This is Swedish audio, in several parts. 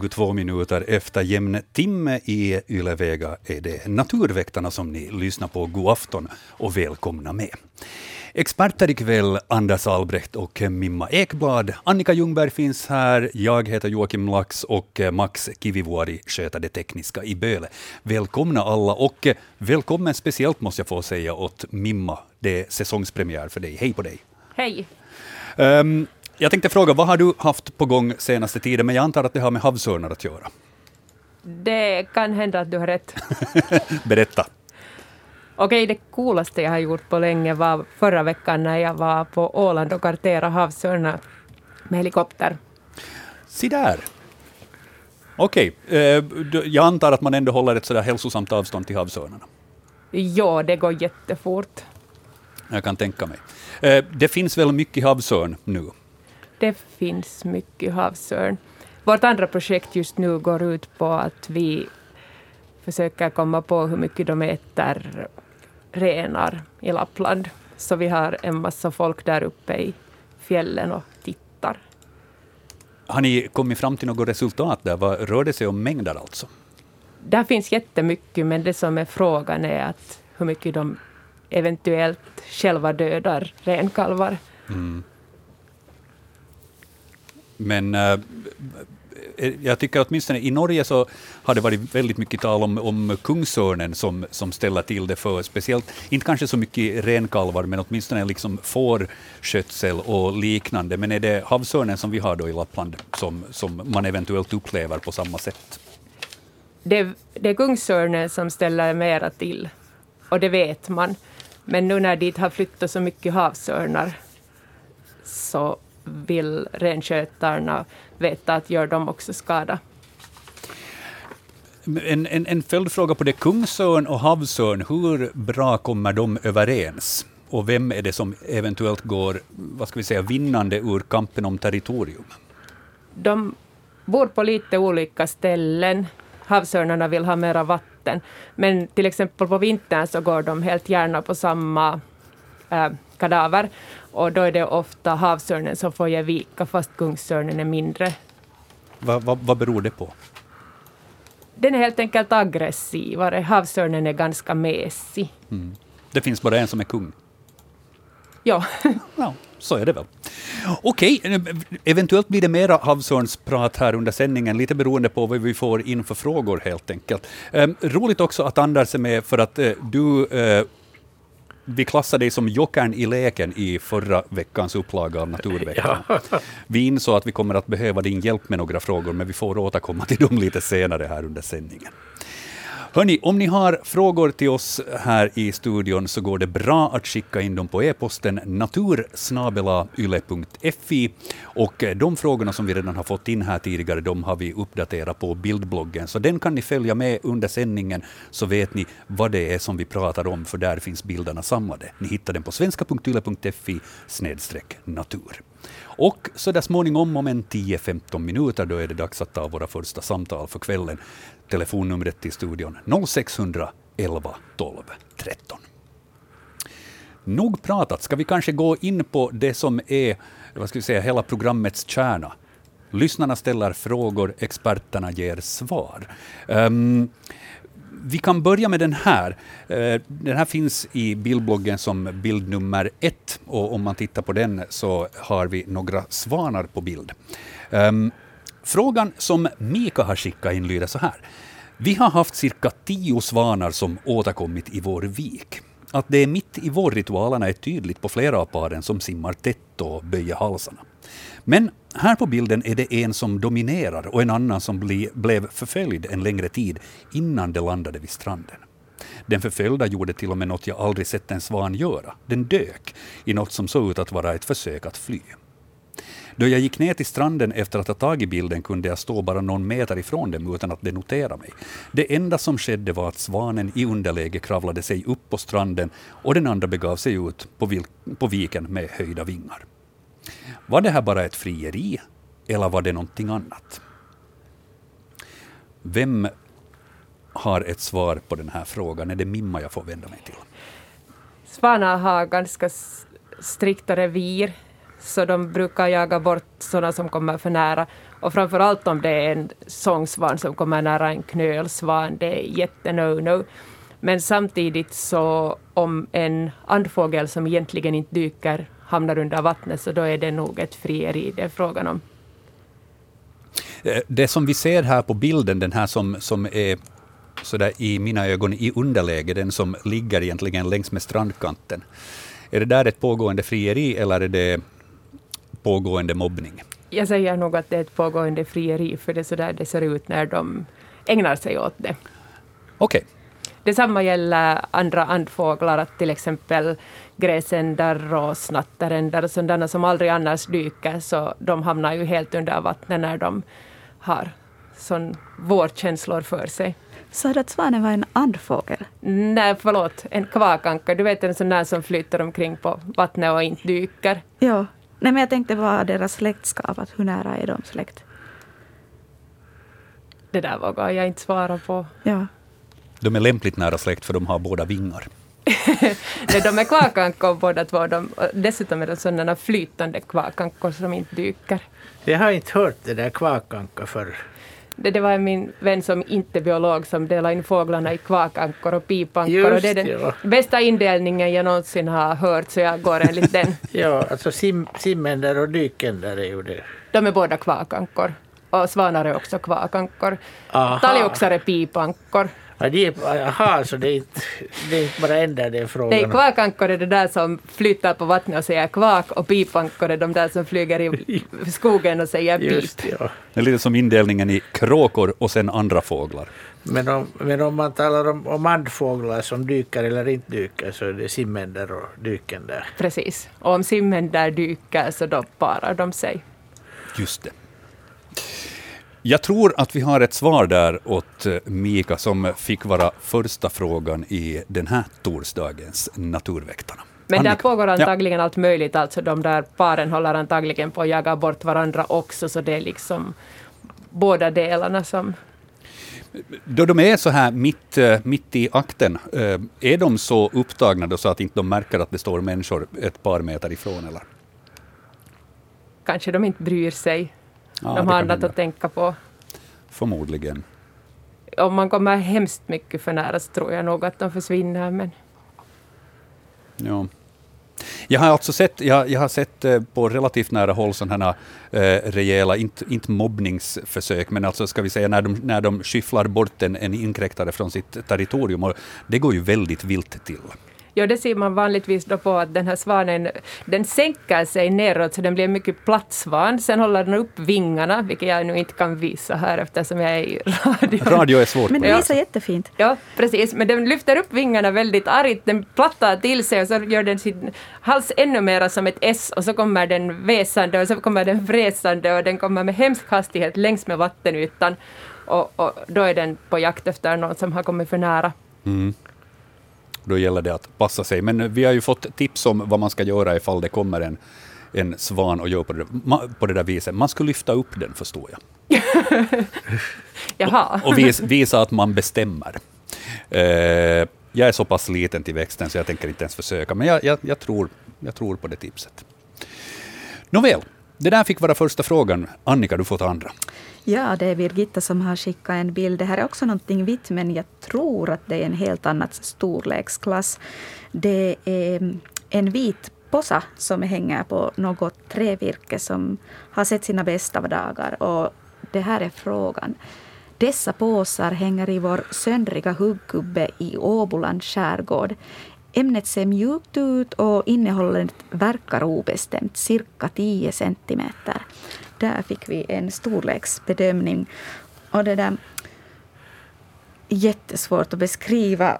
22 minuter efter jämn timme i Ylevega är det Naturväktarna som ni lyssnar på. God afton och välkomna med. Experter ikväll, Anders Albrecht och Mimma Ekblad. Annika Ljungberg finns här, jag heter Joakim Lax och Max Kivivuori sköter det tekniska i Böle. Välkomna alla och välkommen speciellt måste jag få säga åt Mimma. Det är säsongspremiär för dig. Hej på dig! Hej! Um, jag tänkte fråga, vad har du haft på gång senaste tiden? Men jag antar att det har med havsörnar att göra. Det kan hända att du har rätt. Berätta. Okej, det coolaste jag har gjort på länge var förra veckan när jag var på Åland och karterade havsörnar med helikopter. Se där! Okej, eh, jag antar att man ändå håller ett sådär hälsosamt avstånd till havsörnarna? Ja, det går jättefort. Jag kan tänka mig. Eh, det finns väl mycket havsörn nu? Det finns mycket havsörn. Vårt andra projekt just nu går ut på att vi försöker komma på hur mycket de äter renar i Lappland. Så vi har en massa folk där uppe i fjällen och tittar. Har ni kommit fram till något resultat där? Vad rör det sig om mängder alltså? Där finns jättemycket, men det som är frågan är att hur mycket de eventuellt själva dödar renkalvar. Mm. Men äh, jag tycker åtminstone i Norge så har det varit väldigt mycket tal om, om kungsörnen som, som ställer till det för speciellt, inte kanske så mycket renkalvar, men åtminstone liksom fårskötsel och liknande. Men är det havsörnen som vi har då i Lappland som, som man eventuellt upplever på samma sätt? Det, det är kungsörnen som ställer mera till, och det vet man. Men nu när dit har flyttat så mycket havsörnar så vill renskötarna veta att gör de också skada. En, en, en följdfråga på det. Kungsörn och havsörn, hur bra kommer de överens? Och vem är det som eventuellt går vad ska vi säga, vinnande ur kampen om territorium? De bor på lite olika ställen. Havsörnarna vill ha mera vatten. Men till exempel på vintern så går de helt gärna på samma äh, kadaver. Och då är det ofta havsörnen som får ge vika fast kungsörnen är mindre. Va, va, vad beror det på? Den är helt enkelt aggressivare. Havsörnen är ganska mesig. Mm. Det finns bara en som är kung? Ja. ja så är det väl. Okej, eventuellt blir det mera havsörnsprat här under sändningen, lite beroende på vad vi får in för frågor helt enkelt. Um, roligt också att Anders är med för att uh, du uh, vi klassade dig som jokern i leken i förra veckans upplaga av Naturveckan. Ja. Vi insåg att vi kommer att behöva din hjälp med några frågor, men vi får återkomma till dem lite senare här under sändningen. Hörni, om ni har frågor till oss här i studion så går det bra att skicka in dem på e-posten natursnabelayle.fi. Och eh, de frågorna som vi redan har fått in här tidigare, de har vi uppdaterat på bildbloggen. Så den kan ni följa med under sändningen, så vet ni vad det är som vi pratar om, för där finns bilderna samlade. Ni hittar den på svenska.yle.fi natur. Och så där småningom, om en 10-15 minuter, då är det dags att ta våra första samtal för kvällen. Telefonnumret till studion 0611 12 13. Nog pratat, ska vi kanske gå in på det som är vad ska vi säga, hela programmets kärna. Lyssnarna ställer frågor, experterna ger svar. Um, vi kan börja med den här. Eh, den här finns i bildbloggen som bild nummer ett och om man tittar på den så har vi några svanar på bild. Ehm, Frågan som Mika har skickat in lyder så här. Vi har haft cirka tio svanar som återkommit i vår vik. Att det är mitt i vårritualerna är tydligt på flera av paren som simmar tätt och böjer halsarna. Men här på bilden är det en som dominerar och en annan som bli, blev förföljd en längre tid innan de landade vid stranden. Den förföljda gjorde till och med något jag aldrig sett en svan göra. Den dök i något som såg ut att vara ett försök att fly. Då jag gick ner till stranden efter att ha tagit bilden kunde jag stå bara någon meter ifrån dem utan att de noterade mig. Det enda som skedde var att svanen i underläge kravlade sig upp på stranden och den andra begav sig ut på, på viken med höjda vingar. Var det här bara ett frieri eller var det någonting annat? Vem har ett svar på den här frågan? Är det Mimma jag får vända mig till? Svanar har ganska strikta revir, så de brukar jaga bort sådana som kommer för nära. Och framför allt om det är en sångsvan som kommer nära en knölsvan, det är jätte-no-no. Men samtidigt så om en andfågel som egentligen inte dyker hamnar under vattnet, så då är det nog ett frieri det är frågan om. Eh, det som vi ser här på bilden, den här som, som är så där i mina ögon i underläge, den som ligger egentligen längs med strandkanten. Är det där ett pågående frieri eller är det pågående mobbning? Jag säger nog att det är ett pågående frieri, för det är så där det ser ut när de ägnar sig åt det. Okej. Okay. Detsamma gäller andra andfåglar, att till exempel gräsänder och snatteränder och sådana som aldrig annars dyker, så de hamnar ju helt under vattnet när de har sån vårkänslor för sig. Sa du att svanen var en andfågel? Nej, förlåt, en kvakanka. Du vet en sån där som flyter omkring på vattnet och inte dyker. Ja. Nej, men jag tänkte vad deras släktskap, att hur nära är de släkt? Det där vågar jag inte svara på. Ja. De är lämpligt nära släkt för de har båda vingar. Nej, de är kvakankor båda två. De, dessutom är det sådana flytande kvakankor som inte dyker. Jag har inte hört det där kvakanka förr. Det, det var min vän som inte är biolog som delade in fåglarna i kvakankor och pipankor. Just, och det är den ja. bästa indelningen jag någonsin har hört, så jag går enligt den. ja, alltså sim, simänder och dykänder är ju det. De är båda kvakankor. Och svanar är också kvakankor. Talgoxar är pipankor. Ja, de är, aha, så det är, inte, det är inte bara änder det är frågan Nej, kvakankor är det där som flyttar på vattnet och säger kvak och pipankor är de där som flyger i skogen och säger pip. Just, ja. Det är lite som indelningen i kråkor och sen andra fåglar. Men om, men om man talar om, om andfåglar som dyker eller inte dyker så är det simänder och dykänder. Precis. Och om simänder dyker så då parar de sig. Just det. Jag tror att vi har ett svar där åt eh, Mika som fick vara första frågan i den här torsdagens Naturväktarna. Men Annika. där pågår antagligen ja. allt möjligt. Alltså de där paren håller antagligen på att jaga bort varandra också, så det är liksom båda delarna som... Då de är så här mitt, eh, mitt i akten, eh, är de så upptagna då så att inte de märker att det står människor ett par meter ifrån? Eller? Kanske de inte bryr sig. Ja, de har annat hända. att tänka på. Förmodligen. Om man kommer hemskt mycket för nära så tror jag nog att de försvinner. Men Ja. Jag har alltså sett, jag, jag har sett eh, på relativt nära håll sådana eh, rejäla, inte, inte mobbningsförsök, men alltså ska vi säga när de, när de skyfflar bort en, en inkräktare från sitt territorium. Och det går ju väldigt vilt till. Ja, det ser man vanligtvis då på att den här svanen den sänker sig neråt så den blir en mycket platt svan. Sen håller den upp vingarna, vilket jag nu inte kan visa här eftersom jag är i radio. Radio är svårt. Men du det. visar jättefint. Ja, precis. Men den lyfter upp vingarna väldigt argt. Den plattar till sig och så gör den sin hals ännu mera som ett S och så kommer den väsande och så kommer den vresande och den kommer med hemsk hastighet längs med vattenytan. Och, och då är den på jakt efter någon som har kommit för nära. Mm. Då gäller det att passa sig. Men vi har ju fått tips om vad man ska göra ifall det kommer en, en svan och gör på det, på det där viset. Man ska lyfta upp den, förstår jag. Jaha. Och vis, visa att man bestämmer. Eh, jag är så pass liten till växten så jag tänker inte ens försöka, men jag, jag, jag, tror, jag tror på det tipset. Nåväl, det där fick vara första frågan. Annika, du får ta andra. Ja, det är Birgitta som har skickat en bild. Det här är också någonting vitt, men jag tror att det är en helt annan storleksklass. Det är en vit posa som hänger på något trävirke som har sett sina bästa dagar. Och det här är frågan. Dessa påsar hänger i vår söndriga huggkubbe i Åbolands skärgård. Ämnet ser mjukt ut och innehållet verkar obestämt, cirka 10 centimeter. Där fick vi en storleksbedömning. Och det där jättesvårt att beskriva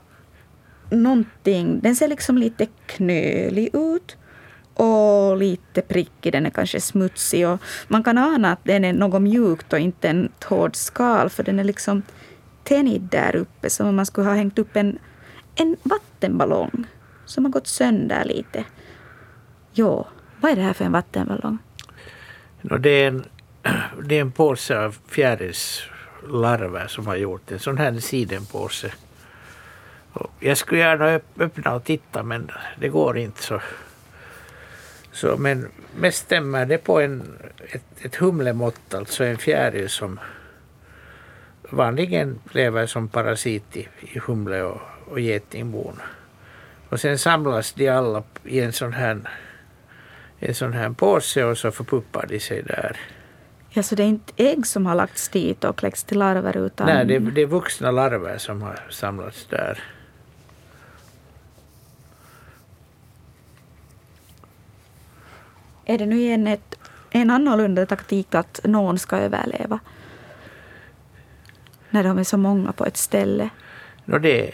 någonting. Den ser liksom lite knölig ut och lite prickig. Den är kanske smutsig. Och man kan ana att den är något mjukt och inte en hård skal för den är liksom tänjd där uppe som om man skulle ha hängt upp en, en vattenballong som har gått sönder lite. Ja, vad är det här för en vattenballong? No, det, är en, det är en påse av fjärilslarver som har gjort en sån här sidenpåse. Och jag skulle gärna öppna och titta men det går inte så. Så, men mest stämmer det på en, ett, ett humlemått, alltså en fjäril som vanligen lever som parasit i, i humle och, och getingbon. Och sen samlas de alla i en sån här, en sån här påse och så förpuppar de sig där. Ja, så det är inte ägg som har lagts dit och kläckts till larver utan... Nej, det, det är vuxna larver som har samlats där. Är det nu igen ett, en annorlunda taktik att någon ska överleva? När de är så många på ett ställe. No, det,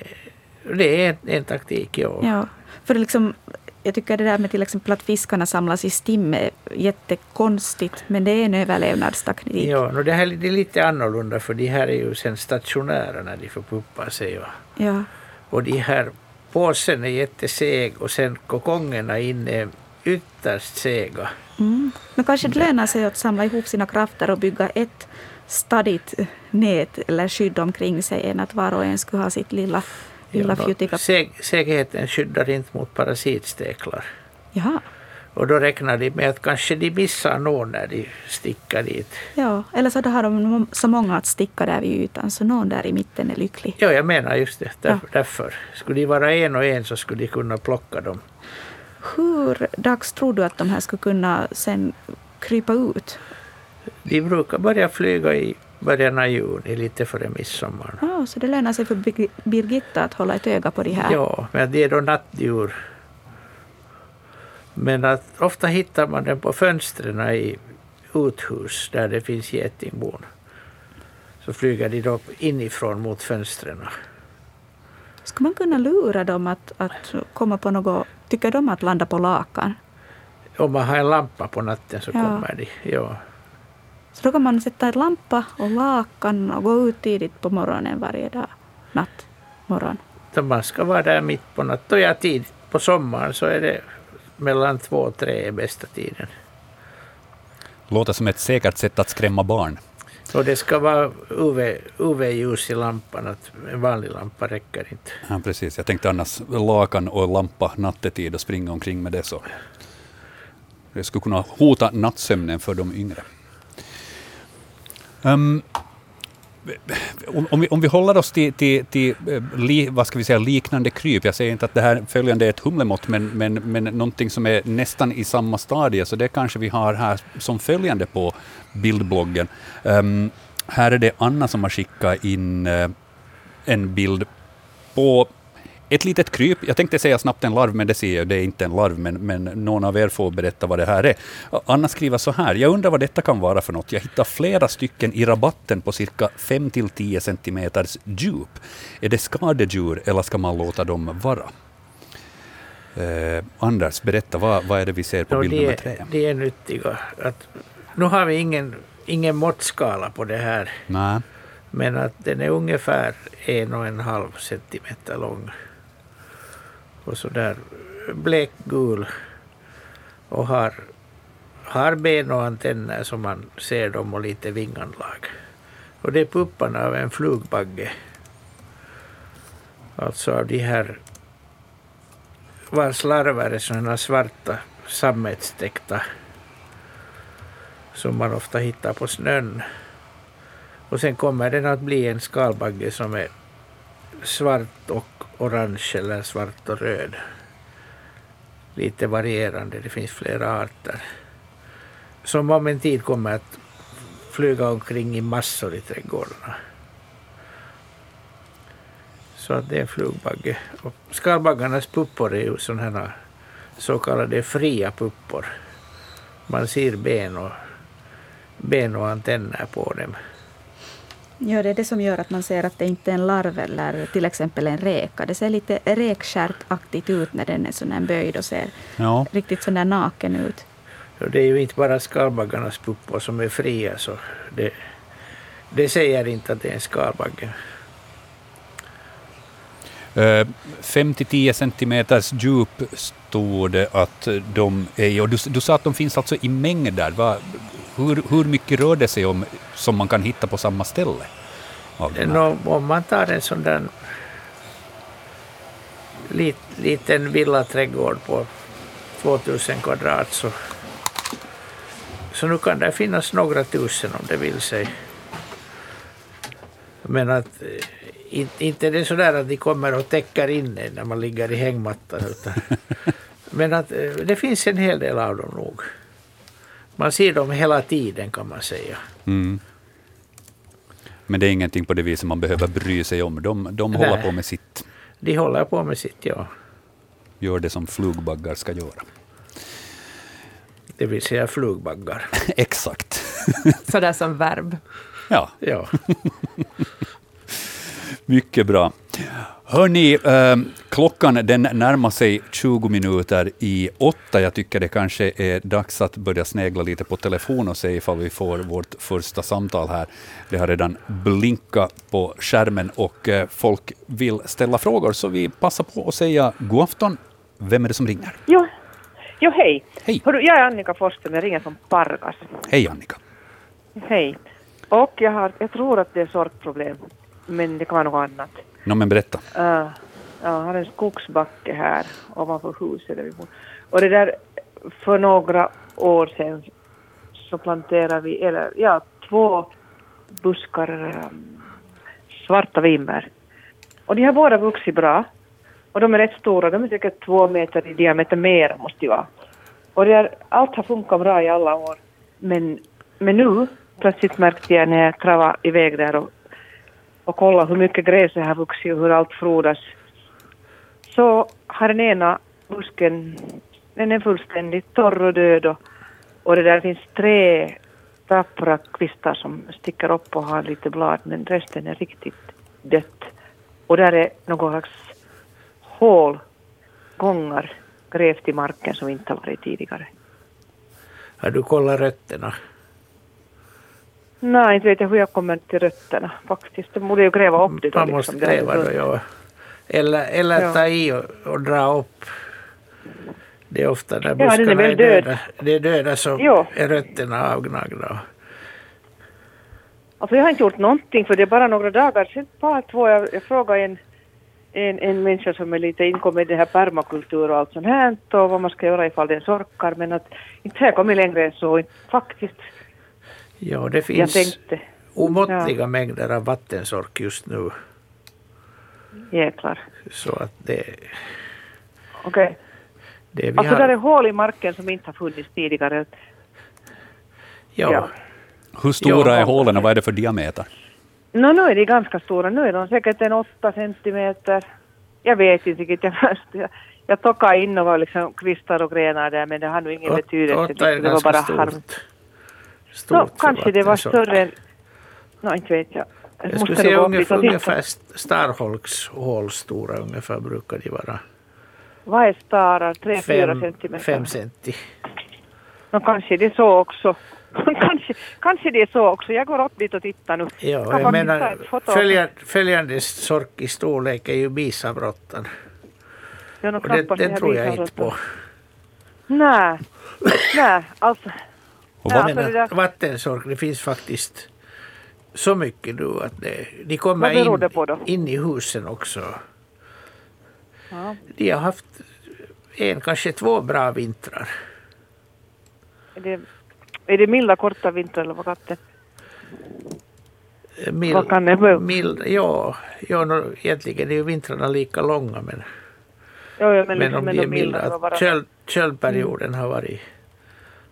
det är en, en taktik, ja. Ja, för liksom, jag tycker det där med till exempel att fiskarna samlas i stim är jättekonstigt, men det är en överlevnadstaktik. Ja, no, det här det är lite annorlunda för de här är ju sen stationära när de förpuppar sig. Och, Ja, och de här påsen är jätteseg och sen kokongerna inne är ytterst sega. mm. Men kanske det lönar sig att samla ihop sina krafter och bygga ett stadigt nät eller skydd omkring sig än att var och en skulle ha sitt lilla, lilla Ja, seg, segheten skyddar inte mot parasitsteklar. Jaha. Och då räknar de med att kanske de missar någon när de stickar dit. Ja, eller så har de så många att sticka där vid ytan så någon där i mitten är lycklig. Ja, jag menar just det. Där, Ja. Därför. Skulle de vara en och en så skulle de kunna plocka dem. Hur dags tror du att de här skulle kunna sen krypa ut? De brukar börja flyga i början av juni, lite före midsommar. Ja, så det lönar sig för Bir- Birgitta att hålla ett öga på de här. Ja, men det är då nattdjur. Men att ofta hittar man dem på fönstren i uthus där det finns getingbon. Så flyger de då inifrån mot fönstren. Ska man kunna lura dem att, att komma på något... Tycker de att landa på lakan? Om man har en lampa på natten så Ja. kommer de. Ja. Så då kan man sätta en lampa och lakan och gå ut tidigt på morgonen varje dag. Natt, morgon. Så man ska vara där mitt på natten. Och ja, tid på sommaren så är det mellan två och tre är bästa tiden. Låter som ett säkert sätt att skrämma barn. Och det ska vara UV, UV-ljus i lampan. Att en vanlig lampa räcker inte. Ja, precis. Jag tänkte annars lakan och lampa nattetid och springa omkring med det. så Det skulle kunna hota nattsömnen för de yngre. Um, om, vi, om vi håller oss till, till, till eh, li, vad ska vi säga, liknande kryp. Jag säger inte att det här följande är ett humlemått, men, men, men någonting som är nästan i samma stadie. Så det kanske vi har här som följande på bildbloggen. Um, här är det Anna som har skickat in uh, en bild på ett litet kryp. Jag tänkte säga snabbt en larv, men det ser jag, det är inte en larv, men, men någon av er får berätta vad det här är. Anna skriver så här, jag undrar vad detta kan vara för något. Jag hittar flera stycken i rabatten på cirka 5-10 centimeters djup. Är det skadedjur eller ska man låta dem vara? Eh, Anders, berätta, vad, vad är det vi ser på bild nummer tre? de är nyttiga. Att, nu har vi ingen, ingen måttskala på det här. Nej. Men att den är ungefär en och en halv centimeter lång. Och så där blekgul. Och har, har ben och antenner som man ser dem och lite vinganlag. Och det är pupparna av en flugbagge. Alltså av de här vars larver är sådana svarta sammetstäckta som man ofta hittar på snön. Och sen kommer den att bli en skalbagge som är svart och orange eller svart och röd. Lite varierande, det finns flera arter. Som om en tid kommer att flyga omkring i massor i trädgårdarna. Så att det är en flugbagge. Och skalbaggarnas puppor är ju sådana här så kallade fria puppor. Man ser ben och, ben och antenner på dem. Ja, det är det som gör att man ser att det inte är en larv eller till exempel en räka. Det ser lite räkstjärtaktigt ut när den är sån här böjd och ser Ja. riktigt sån där naken ut. Och det är ju inte bara skalbaggarnas puppor som är fria, så det, det säger inte att det är en skalbagge. Eh, 5-10 centimeters djup stod det att de är. Och du, du sa att de finns alltså i mängder. Va, hur, hur mycket rör det sig om som man kan hitta på samma ställe? Nå, om man tar en sån där lit, liten villaträdgård på 2000 kvadrat så, så nu kan det finnas några tusen om det vill sig. Men att eh, inte, inte är det sådär att de kommer och täcker in en när man ligger i hängmattan. Utan, men att eh, det finns en hel del av dem nog. Man ser dem hela tiden kan man säga. Mm. Men det är ingenting på det viset man behöver bry sig om. De, de håller Nej. på med sitt. De håller på med sitt, ja. Gör det som flugbaggar ska göra. Det vill säga flugbaggar. Exakt. Sådär som verb. Ja, Ja. mycket bra. Hörni, eh, klockan den närmar sig 20 minuter i åtta. Jag tycker det kanske är dags att börja snegla lite på telefon och se ifall vi får vårt första samtal här. Det har redan blinkat på skärmen och eh, folk vill ställa frågor, så vi passar på att säga god afton. Vem är det som ringer? Jo, jo hej. Hej. Hörru, jag är Annika Forsström, jag ringer från Pargas. Hej Annika. Hej. Och jag, har, jag tror att det är sorkproblem, men det kan vara något annat. Nå men berätta. Uh, jag har en skogsbacke här ovanför huset där vi bor. Och det där, för några år sedan så planterade vi, eller ja, två buskar um, svarta vinbär. Och de har båda vuxit bra. Och de är rätt stora, de är säkert två meter i diameter mer måste de vara. Och det är, allt har funkat bra i alla år. Men, men nu plötsligt märkte jag när jag travade iväg där och, och kolla hur mycket gräset har vuxit och hur allt frodas. Så har den ena busken, den är fullständigt torr och död och, och det där finns tre tappra kvistar som sticker upp och har lite blad men resten är riktigt dött. Och där är någon slags hål, gångar grävt i marken som inte har varit tidigare. Har du kollat rötterna? Nej, inte vet jag hur jag kommer till rötterna faktiskt. Det borde ju gräva upp det då. Man måste liksom. Är gräva då, ja. Eller, eller Ja. ta i och, och dra upp. Det är ofta när Ja, den är buskarna väl är död. döda, det är döda så Jo. är rötterna avgnagda. Alltså jag har inte gjort någonting för det är bara några dagar sedan, bara två, jag, jag frågade en, en, en människa som är lite inkommen i det här permakultur och allt sånt här och vad man ska göra ifall är sorkar men att inte har jag kommit längre än så. Faktiskt, Ja, det finns tänkte, omåttliga mängder av vattensork just nu. jäklar. Så att det, Okej. det vi Alltså har... där är hål i marken som inte har funnits tidigare. ja, ja. Hur stora Ja. är hålen och vad är det för diameter? Nå, nu är de ganska stora. Nu är de säkert en åtta centimeter. Jag vet inte riktigt. Jag, jag, jag tockade in och var liksom kvistar och grenar där men det har nog ingen Åt- betydelse. åtta är Det var ganska bara stort. harm. Stort för kanske det var större än... Nå, inte vet jag. Jag skulle säga ungefär, titta. ungefär Starholks hål stora ungefär brukar de vara. Vad är starar? Tre, fyra Fem, centimeter? fem centi. Nå, kanske det är så också. kanske, kanske det är så också. Jag går upp dit och tittar nu. Ja, Kan jag menar, följande, följande sork i storlek är ju bisavråttan. Jag har Och det, här tror jag inte på. Nej, nej, alltså. Och Ja, vad, det där- vattensork, det finns faktiskt så mycket nu att det, de kommer in, det på då? in i husen också. Ja. De har haft en, kanske två bra vintrar. Är det, är det milda korta vintrar eller vad katten? Mild, Vad kan det vara? mild, ja, ja no, egentligen är ju vintrarna lika långa men, Jo, jo, men, men liksom om de är milda. köld, köldperioden har varit,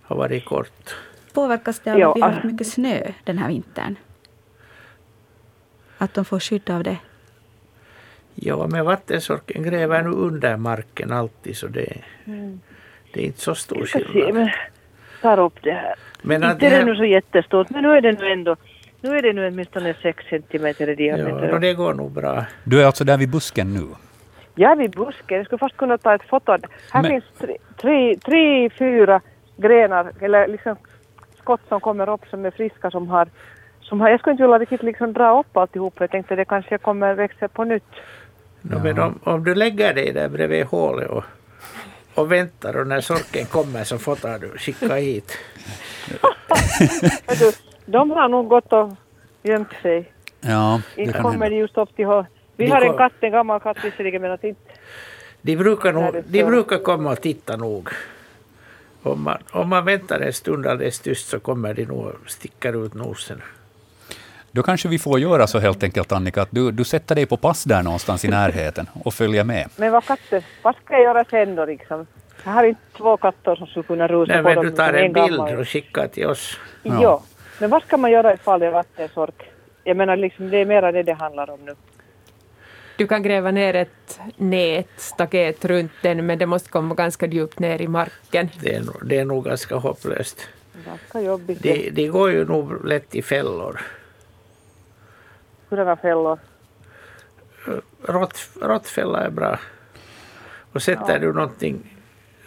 har varit kort. Påverkas det av Ja, att vi har haft mycket snö den här vintern? Att de får skydd av det? Ja, men vattensorken gräver nu under marken alltid så det, det är inte så stor Jag ska se, skillnad. men tar upp det här. Men Inte det är det här, nu så jättestort, men nu är det nu ändå nu är det nu åtminstone sex centimeter i ja, diameter. no, det går nog bra. du är alltså där vid busken nu? Jag är vid busken. Jag skulle fast kunna ta ett foto. Här Men- finns tre, tre, tre, fyra grenar, eller liksom skott som kommer upp som är friska som har, som har jag skulle inte vilja riktigt liksom dra upp alltihop. Jag tänkte det kanske kommer växa på nytt. No, men om, om du lägger dig där bredvid hålet och, och väntar och när sorken kommer så fotar du, skicka hit. Du, de har nog gått och gömt sig. Ja, det Inte kan kommer de just upp till hål. Vi De har en katt, en gammal katt visserligen, men att inte... De brukar, nog, de brukar komma och titta nog. Om man, om man väntar en stund alldeles tyst så kommer de nog sticker ut nosen. Då kanske vi får göra så helt enkelt, Annika, att du, du sätter dig på pass där någonstans i närheten och följer med. Men vad katter, vad ska jag göra sen då liksom? Jag har inte två katter som skulle kunna rusa Nej, på men dem. du tar utan en bild gammal. och skickar till oss. Ja. Ja. Men vad ska man göra ifall det är vattensork? Jag menar liksom, det är mera det det handlar om nu. Du kan gräva ner ett nät, staket runt den, men det måste komma ganska djupt ner i marken. Det är, nog- det är nog ganska hopplöst. Ganska jobbigt. De, de går ju nog lätt i fällor. Hurdana fällor? Rått, råttfälla är bra. Och sätter du någonting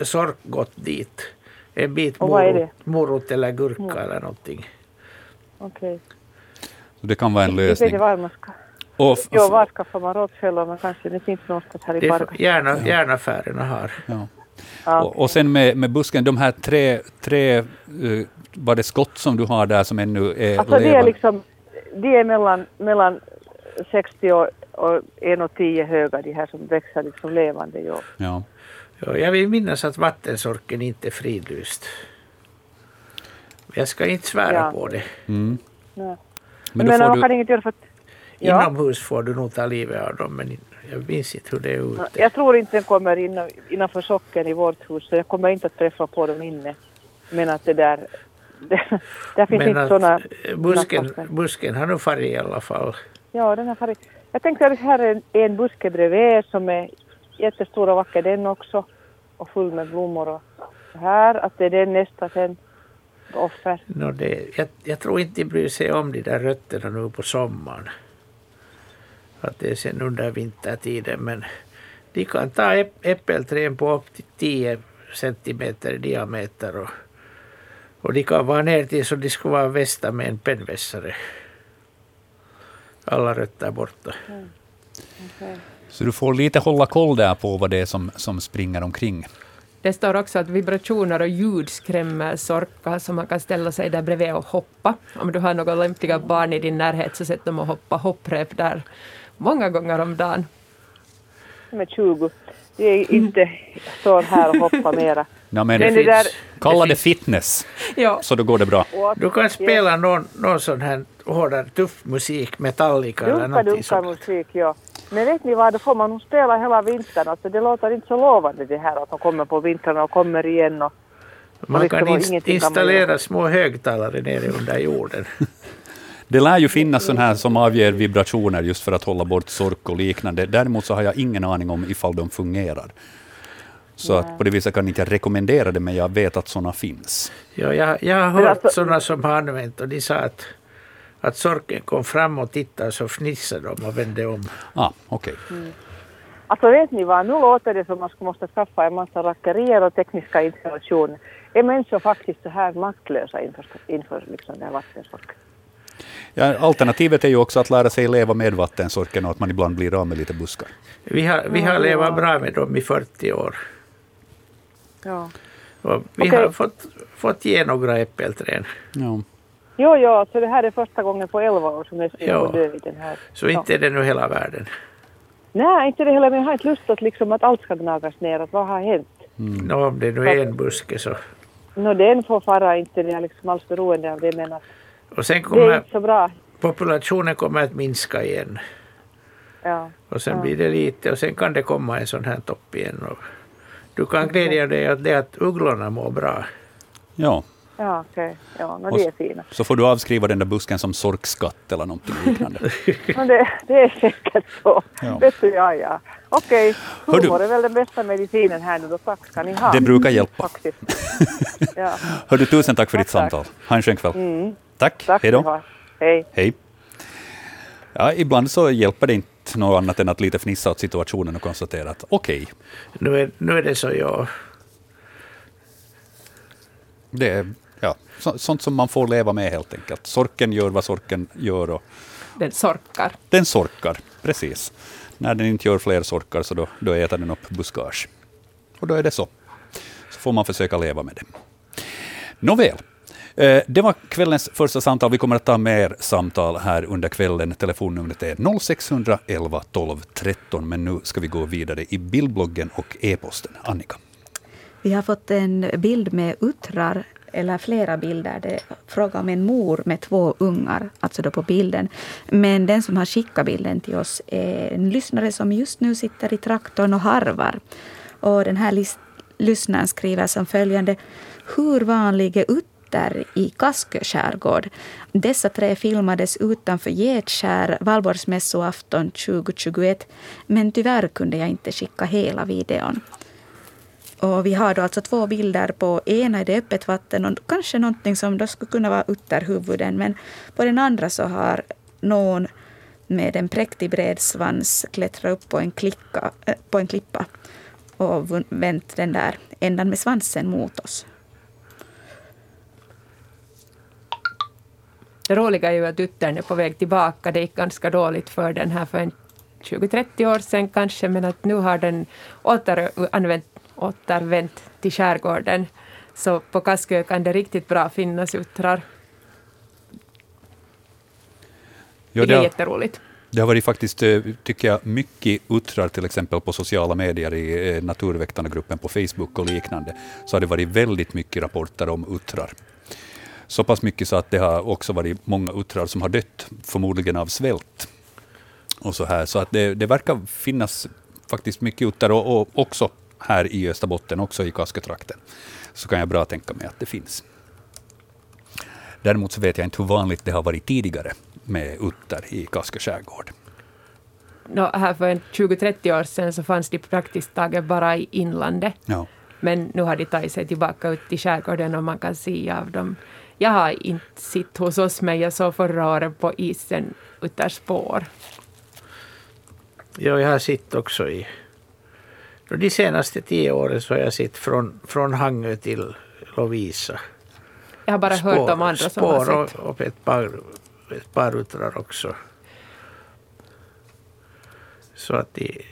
sorkgott dit, en bit morot, morot eller gurka eller någonting. Okej. Så det kan vara en lösning. Och f- Jo, var skaffar man råttfällor? Men kanske det finns någonstans här i Det parken. gärna, gärna affärerna har. ja. Ja, och, och sen med, med busken, de här tre, tre eh, var det skott som du har där som ännu är Alltså det är levande? liksom, de är mellan, mellan 60 och, och 1,10 höga de här som växer liksom levande. Jo. Ja. Ja, jag vill minnas att vattensorken inte är fridlyst. Jag ska inte svära Ja. på det. Mm. Nej. Men Men, då får man du, kan inget göra för att... Ja, Inomhus får du nog ta livet av dem, men jag minns inte hur det är ute. jag tror inte den kommer in, innanför socken i vårt hus, så jag kommer inte att träffa på dem inne. Men att det där... Det, där finns Men inte sådana... eh, busken, busken har nog farit i alla fall. Ja, den har farit. Jag tänkte att här är en, en buske bredvid som är jättestor och vacker den också. Och full med blommor och här. Att det är den nästa sen. Offer. Nå, det, jag, jag tror inte de bryr sig om de där rötterna nu på sommaren. Att det är sen under vintertiden. Men de kan ta äpp, äppelträd på upp till 10 centimeter i diameter. Och, och de kan vara ner till så de skulle vara västa med en pennvässare. Alla rötter borta. så du får lite hålla koll där på vad det är som, som springer omkring. Det står också att vibrationer och ljud skrämmer sorkar, så man kan ställa sig där bredvid och hoppa. Om du har några lämpliga barn i din närhet, så sätt dem och hoppa hopprep där många gånger om dagen. Är 20. Det är inte står här och hoppar mera. Ja, men, Men det där... kalla det fitness, Ja, så då går det bra. Du kan spela någon, någon sån här hårdare, tuff musik, Metallica eller Dunka, någonting dunka sånt. musik, ja. Men vet ni vad, då får man nog spela hela vintern. Alltså det låter inte så lovande det här att de kommer på vintern och kommer igen. Och, Man liksom, kan och ingenting kan man installera små högtalare nere under jorden. Det lär ju finnas sån här som avger vibrationer just för att hålla bort sork och liknande. Däremot så har jag ingen aning om ifall de fungerar. Så att på det viset kan inte jag rekommendera det, men jag vet att såna finns. Ja, jag, jag har hört alltså- sådana som har använt och de sa att, att sorken kom fram och tittade så fnissade de och vände om. Ah, okej. Alltså vet ni vad, nu låter det som att man ska måste skaffa en massa rackerier och tekniska installationer. Är människor faktiskt så här maktlösa inför, inför liksom det här vattensorken? Ja, alternativet är ju också att lära sig leva med vattensorken och att man ibland blir av med lite buskar. Vi har, vi har levat bra med dem i 40 år. Ja. Och vi Okej. har fått, fått ge några äppelträd. Ja. Jo, jo, alltså det här är första gången på 11 år som jag ser Ja. på dö i den här. Så inte är det nu hela världen. Nej, inte det heller, men jag har inte lust att, liksom, att allt ska gnagas ner. Att vad har hänt? Nå, om det nu är en buske så. Nå, den får fara, inte det är liksom alls beroende av det, men att Och sen det är kommer inte så bra. populationen kommer att minska igen. Ja. Och sen Ja. blir det lite och sen kan det komma en sån här topp igen. Och du kan glädja dig åt det att ugglorna mår bra. ja. Ja, okej. Ja, no, det är fina. Så får du avskriva den där busken som sorkskatt eller någonting liknande. No, det, det är säkert så. Ja. Vet du, ja, ja. Okej, du- humor är väl den bästa medicinen här nu då. Tack ska ni ha. Det brukar hjälpa. Faktiskt. Ja, Hör du, tusen tack för ditt Tack, tack. samtal. Ha en skön kväll. mm. Tack. Tack Hej då. Hej. Hej. Ja, ibland så hjälper det inte något annat än att lite fnissa åt situationen och konstatera att okej, Nu är, nu är det så, ja. det är ja, så, sånt som man får leva med helt enkelt. Sorken gör vad sorken gör och den sorkar. den sorkar, precis. När den inte gör fler sorkar så då, då äter den upp buskage. Och då är det så. Så får man försöka leva med det. Nåväl. Eh, det var kvällens första samtal. Vi kommer att ta mer samtal här under kvällen. Telefonnumret är 0611 12 13. Men nu ska vi gå vidare i bildbloggen och e-posten. Annika. Vi har fått en bild med uttrar, eller flera bilder. Det är fråga om en mor med två ungar, alltså då på bilden. Men den som har skickat bilden till oss är en lyssnare som just nu sitter i traktorn och harvar. Och den här lyssnaren skriver som följande. Hur vanlig är utter i Kaskö skärgård? Dessa tre filmades utanför Getskär valborgsmässoafton 2021. Men tyvärr kunde jag inte skicka hela videon. Och vi har då alltså två bilder. På ena är det öppet vatten och kanske någonting som då skulle kunna vara utterhuvuden. Men på den andra så har någon med en präktig bred svans klättrat upp på en, klicka, eh, på en klippa och vänt den där ändan med svansen mot oss. Det roliga är ju att uttern är på väg tillbaka. Det gick ganska dåligt för den här för 20-30 år sedan kanske, men att nu har den återanvänt återvänt till skärgården. Så på Kaskö kan det riktigt bra finnas uttrar. Ja, det är jätteroligt. Det har varit faktiskt, eh, tycker jag, mycket uttrar till exempel på sociala medier i eh, Naturväktarna-gruppen på Facebook och liknande. Så har det varit väldigt mycket rapporter om uttrar. Så pass mycket så att det har också varit många uttrar som har dött, förmodligen av svält. Och så här. Så att det, det verkar finnas faktiskt mycket uttrar och, och också här i Österbotten, också i Kaskötrakten, så kan jag bra tänka mig att det finns. Däremot så vet jag inte hur vanligt det har varit tidigare med utter i Kaskö skärgård. No, här för 20-30 år sedan så fanns de praktiskt taget bara i inlandet. Ja. Men nu har de tagit sig tillbaka ut i skärgården och man kan se av dem. Jag har inte sett hos oss, men jag såg förra året på isen utterspår. Ja, jag har sett också i de senaste tio åren så har jag sett från, från Hangö till Lovisa. Jag har bara spår, hört om andra som har sett. och, och ett par, ett par uttrar också. Så att de,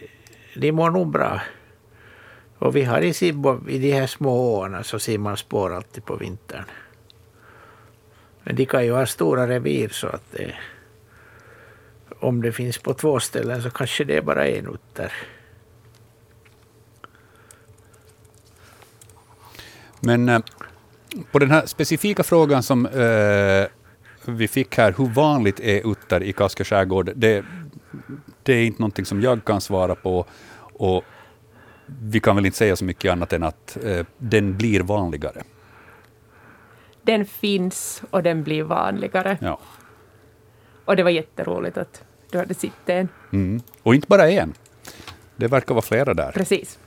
de mår nog bra. Och vi har i Sibbo, i de här små åarna, så ser man spår alltid på vintern. Men de kan ju ha stora revir så att det, om det finns på två ställen så kanske det är bara en utter. Men eh, på den här specifika frågan som eh, vi fick här, hur vanligt är utter i Kaskö skärgård? Det, det är inte någonting som jag kan svara på. Och vi kan väl inte säga så mycket annat än att eh, den blir vanligare. Den finns och den blir vanligare. Ja. Och det var jätteroligt att du hade sett en. Mm. Och inte bara en. Det verkar vara flera där. Precis.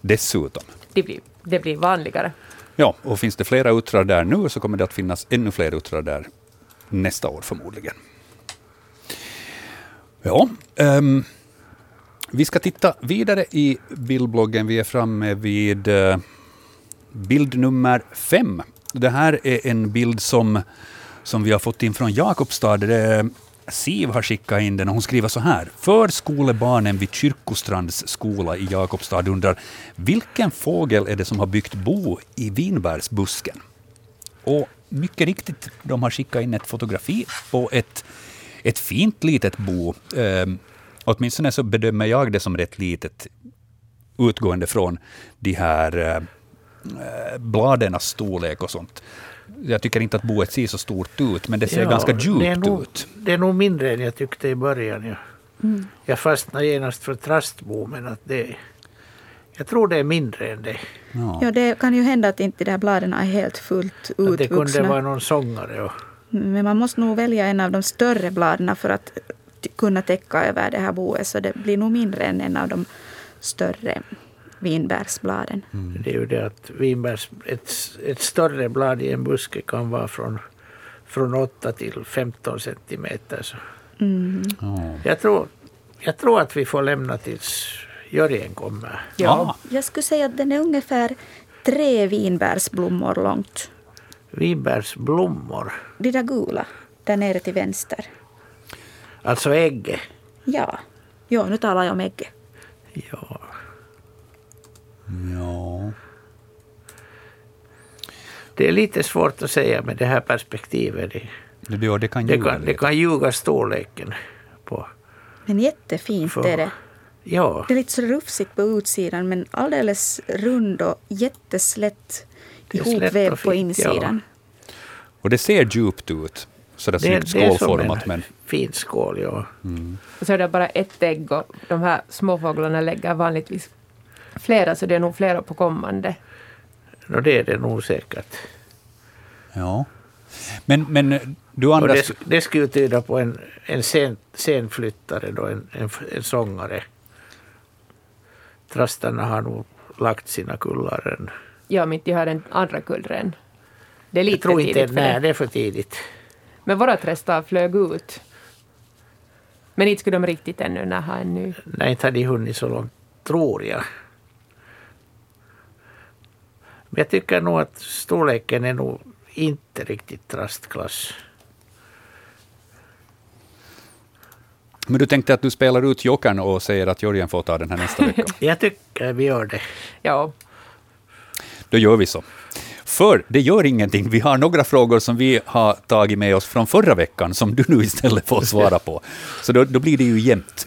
Dessutom. Det blir, det blir vanligare. Ja, och finns det flera uttrar där nu så kommer det att finnas ännu fler uttrar där nästa år förmodligen. Ja, um, vi ska titta vidare i bildbloggen. Vi är framme vid uh, bild nummer fem. Det här är en bild som, som vi har fått in från Jakobstad. Det Siv har skickat in den och hon skriver så här. Förskolebarnen vid Kyrkostrands skola i Jakobstad undrar vilken fågel är det som har byggt bo i vinbärsbusken? Och mycket riktigt, de har skickat in ett fotografi på ett, ett fint litet bo. Eh, åtminstone så bedömer jag det som rätt litet utgående från de här eh, eh bladens storlek och sånt jag tycker inte att boet ser så stort ut, men det ser ja, ganska djupt det nog, ut. Det är nog mindre än jag tyckte i början. Ja. Mm. Jag fastnade genast för trastbo, men att det, jag tror det är mindre än det. Ja. ja, det kan ju hända att inte de här bladen är helt fullt utvuxna. Att det kunde vara någon sångare. Och... Men man måste nog välja en av de större bladen för att kunna täcka över det här boet, så det blir nog mindre än en av de större vinbärsbladen. Mm. Det är ju det att vinbärs, ett, ett större blad i en buske kan vara från, från 8 till 15 centimeter. Så. Mm. Oh. Jag, tror, jag tror att vi får lämna tills Jörgen kommer. Ja. Jag skulle säga att den är ungefär tre vinbärsblommor långt. Vinbärsblommor? De där gula, där nere till vänster. Alltså ägget? Ja. ja, nu talar jag om ägget. Ja. Ja. Det är lite svårt att säga med det här perspektivet. Det, ja, det kan ljuga, det kan, det kan ljuga storleken på. Men jättefint för, är det. Ja, Det är lite så rufsigt på utsidan men alldeles rund och jätteslätt Det ihopvävd på fint, ja. insidan. Och det ser djupt ut, sådär det, snyggt det är som skålformat. en Men fin skål. Ja. Och så är det bara ett ägg och de här småfåglarna lägger vanligtvis flera, så det är nog flera på kommande. No, det är det nog säkert. ja. Men, men du Och andas... det, det skulle tyda på en, en sen, scenflyttare, då, en, en, en sångare. Trastarna har nog lagt sina kullar än. Ja, men de har den andra kullren. Det är lite Jag tror inte, tidigt nej, det. det är för tidigt. Men våra trästar flög ut. Men inte skulle de riktigt ännu när ha en ny. Nej, inte har de hunnit så långt, tror jag. Men jag tycker nog att storleken är nog inte riktigt trastklass. Men du tänkte att du spelar ut jokern och säger att Jörgen får ta den här nästa vecka. Jag tycker vi gör det. Ja, Då gör vi så. För det gör ingenting. Vi har några frågor som vi har tagit med oss från förra veckan, som du nu istället får svara på. Så då, då blir det ju jämnt.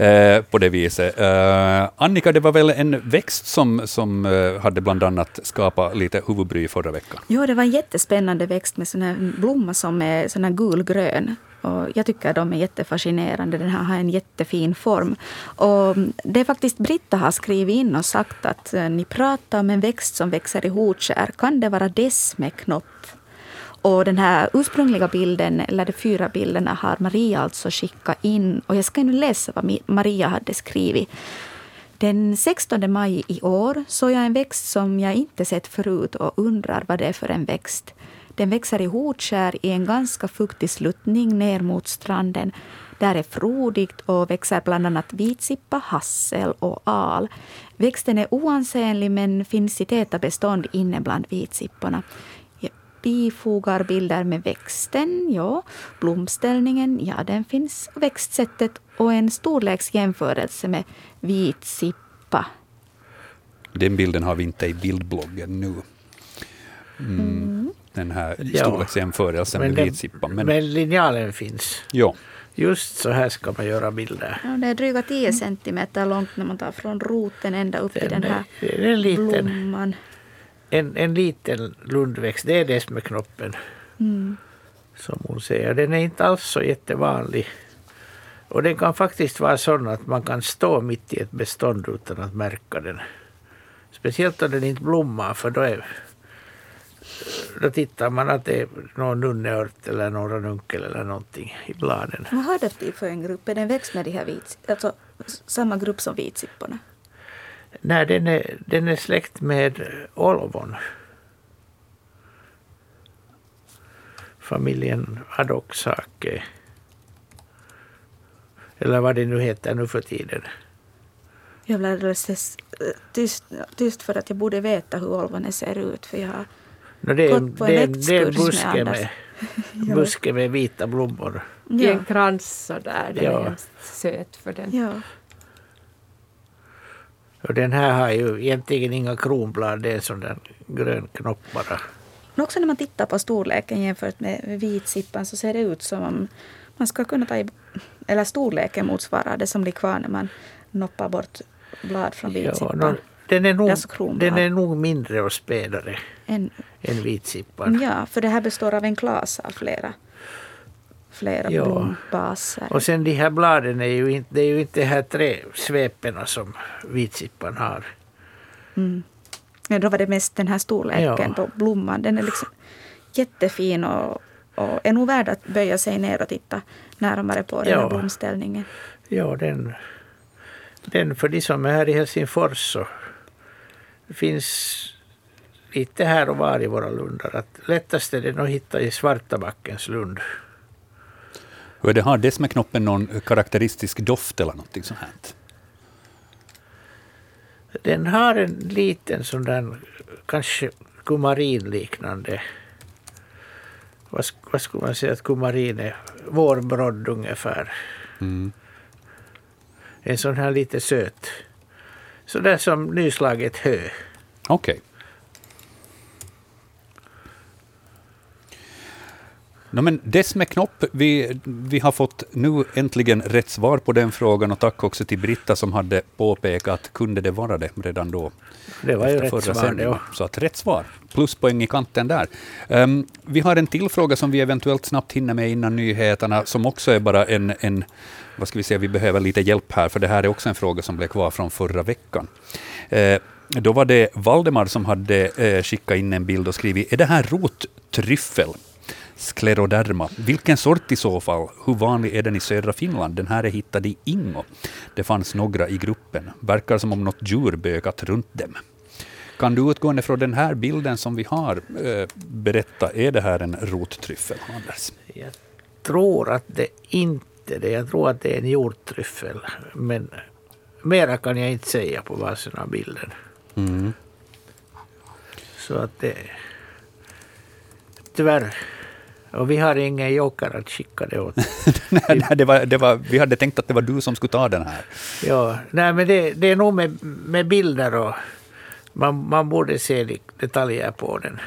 Eh, på det viset. Eh, Annika, det var väl en växt som, som eh, hade bland annat skapat lite huvudbry förra veckan? Jo, det var en jättespännande växt med sån här blomma som är sån här gulgrön. Och jag tycker de är jättefascinerande. Den här har en jättefin form. Och det är faktiskt Britta har skrivit in och sagt att eh, ni pratar om en växt som växer i Hotskär. Kan det vara dess med knopp? Och den här ursprungliga bilden, eller de fyra bilderna, har Maria alltså skickat in. Och jag ska nu läsa vad Maria hade skrivit. Den 16 maj i år såg jag en växt som jag inte sett förut och undrar vad det är för en växt. Den växer i Hotskär i en ganska fuktig sluttning ner mot stranden. Där är frodigt och växer bland annat vitsippa, hassel och al. Växten är oansenlig men finns i täta bestånd inne bland vitsipporna. Bifogar bilder med växten, ja. Blomställningen, ja den finns. Växtsättet och en storleksjämförelse med vitsippa. Den bilden har vi inte i bildbloggen nu. Mm. Den här Ja. storleksjämförelsen med den- vitsippan. Men, men linjalen finns. ja. Just så här ska man göra bilder. Ja, det är dryga 10 centimeter långt när man tar från roten ända upp till den här det är en liten, blomman. En, en liten lundväxt. Det är det som är knoppen. Mm. Som hon säger. Den är inte alls så jättevanlig. Och den kan faktiskt vara sån att man kan stå mitt i ett bestånd utan att märka den. Speciellt om den inte blommar för då, är, då tittar man att det är någon nunneört eller någon ranunkel eller någonting i bladen. Vad har det för en grupp? Är det en växt med de här vits, alltså samma grupp som vitsipporna? Nej, den är, den är släkt med olvon. Familjen Adoksake. Eller vad det nu heter nu för tiden. Jag blev alldeles tyst, tyst för att jag borde veta hur olvonen ser ut. För jag har No, det, är, Gått på en det, är, det är en växtkurs med buske Anders. med, buske med vita blommor. i ja, en krans sådär. Den Ja. är hemskt söt för den. ja. Och den här har ju egentligen inga kronblad, det är en sån där grön knopp bara. Men också när man tittar på storleken jämfört med vitsippan så ser det ut som om man ska kunna ta i, eller storleken motsvarar det som blir kvar när man noppar bort blad från Ja, vitsippan. no, den, är nog, kronblad. den är nog mindre och spädare En, än vitsippan. ja, för det här består av en klas av flera, flera Ja. blombaser. Och sen de här bladen är ju inte, det är ju inte de här tre sveperna som vitsippan har. Mm. Ja, då var det mest den här storleken Ja. på blomman. Den är liksom jättefin och, och är nog värd att böja sig ner och titta närmare på den Ja. här blomställningen. Ja, den, den för de som är här i Helsingfors så finns lite här och var i våra lundar. Att lättast är den att hitta i Svartabackens lund. Är det, har dess med knoppen någon karaktäristisk doft eller någonting sånt här? Den har en liten sån där kanske kumarinliknande vad, vad skulle man säga att kumarin är? Vårbrodd ungefär. Mm. En sån här lite söt. Sådär som nyslaget hö. Okej. No, men dess med knopp, vi, vi har fått nu äntligen rätt svar på den frågan och tack också till Britta som hade påpekat kunde det vara det redan då. Det var ju rätt svar sändningen. ja. Så att rätt svar. Pluspoäng i kanten där. Ehm, vi har en till fråga som vi eventuellt snabbt hinner med innan nyheterna, som också är bara en, en vad ska vi säga, vi behöver lite hjälp här, för det här är också en fråga som blev kvar från förra veckan. Eh, då var det Valdemar som hade eh, skickat in en bild och skrivit, är det här rottryffel? Skleroderma. Vilken sort i så fall? Hur vanlig är den i södra Finland? Den här är hittad i Ingo. Det fanns några i gruppen. Verkar som om något djur bökat runt dem. Kan du utgående från den här bilden som vi har eh, berätta, är det här en rottryffel, Anders? Jag tror att det inte är det. Jag tror att det är en jordtryffel. Men mera kan jag inte säga på basen av bilden. Mm. Så att det... Tyvärr. Och vi har ingen joker att skicka det åt. nej, nej, det var, det var, vi hade tänkt att det var du som skulle ta den här. Ja, nej men det, det är nog med, med bilder och man, man borde se detaljer på den.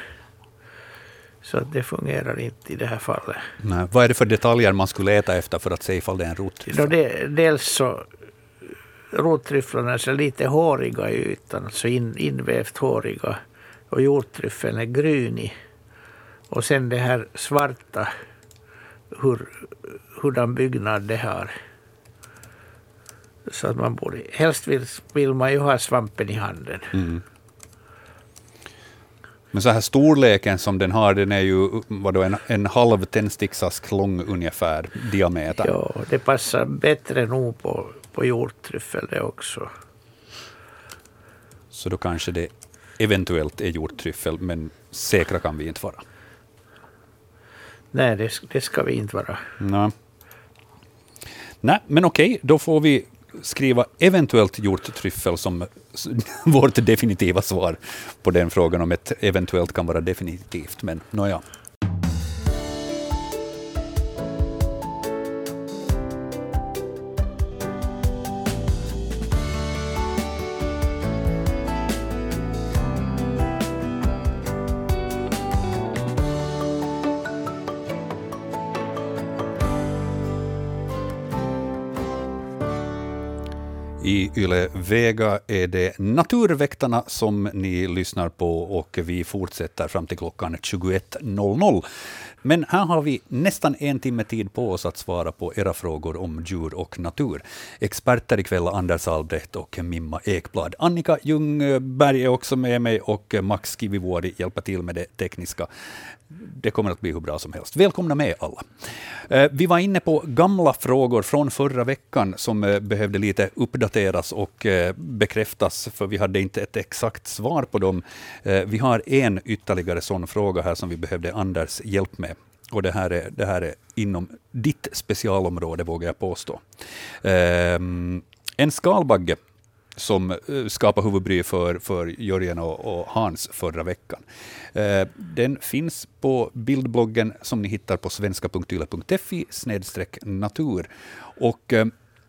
Så det fungerar inte i det här fallet. Nej, vad är det för detaljer man skulle leta efter för att se ifall det är en Då rottryffel? det, dels så rottryfflarna är lite håriga i ytan, alltså in, invävt håriga. Och jordtryffeln är grynig. Och sen det här svarta, hur, hurdan byggnad det har. Så att man borde, helst vill, vill man ju ha svampen i handen. Mm. Men så här storleken som den har, den är ju vadå, en, en halv tändsticksask lång ungefär, diameter. Ja, det passar bättre nog på, på jordtryffel det också. Så då kanske det eventuellt är jordtryffel, men säkra kan vi inte vara. Nej, det, det ska vi inte vara. Nej. Nej, men okej, då får vi skriva eventuellt jordtryffel som vårt definitiva svar på den frågan, om ett eventuellt kan vara definitivt. Men nåja. No Yle Vega är det Naturväktarna som ni lyssnar på och vi fortsätter fram till klockan 21.00. Men här har vi nästan en timme tid på oss att svara på era frågor om djur och natur. Experter ikväll Anders Albrecht och Mimma Ekblad. Annika Ljungberg är också med mig och Max Kivivuori hjälper till med det tekniska. Det kommer att bli hur bra som helst. Välkomna med alla. Eh, vi var inne på gamla frågor från förra veckan som eh, behövde lite uppdateras och eh, bekräftas, för vi hade inte ett exakt svar på dem. Vi har en ytterligare sån fråga här som vi behövde Anders hjälp med. Och det här är, det här är inom ditt specialområde, vågar jag påstå. Um, En skalbagge som eh, skapade huvudbry för, för Jörgen och, och Hans förra veckan. Eh, Den finns på bildbloggen som ni hittar på svenska.yle.fi natur. Och eh,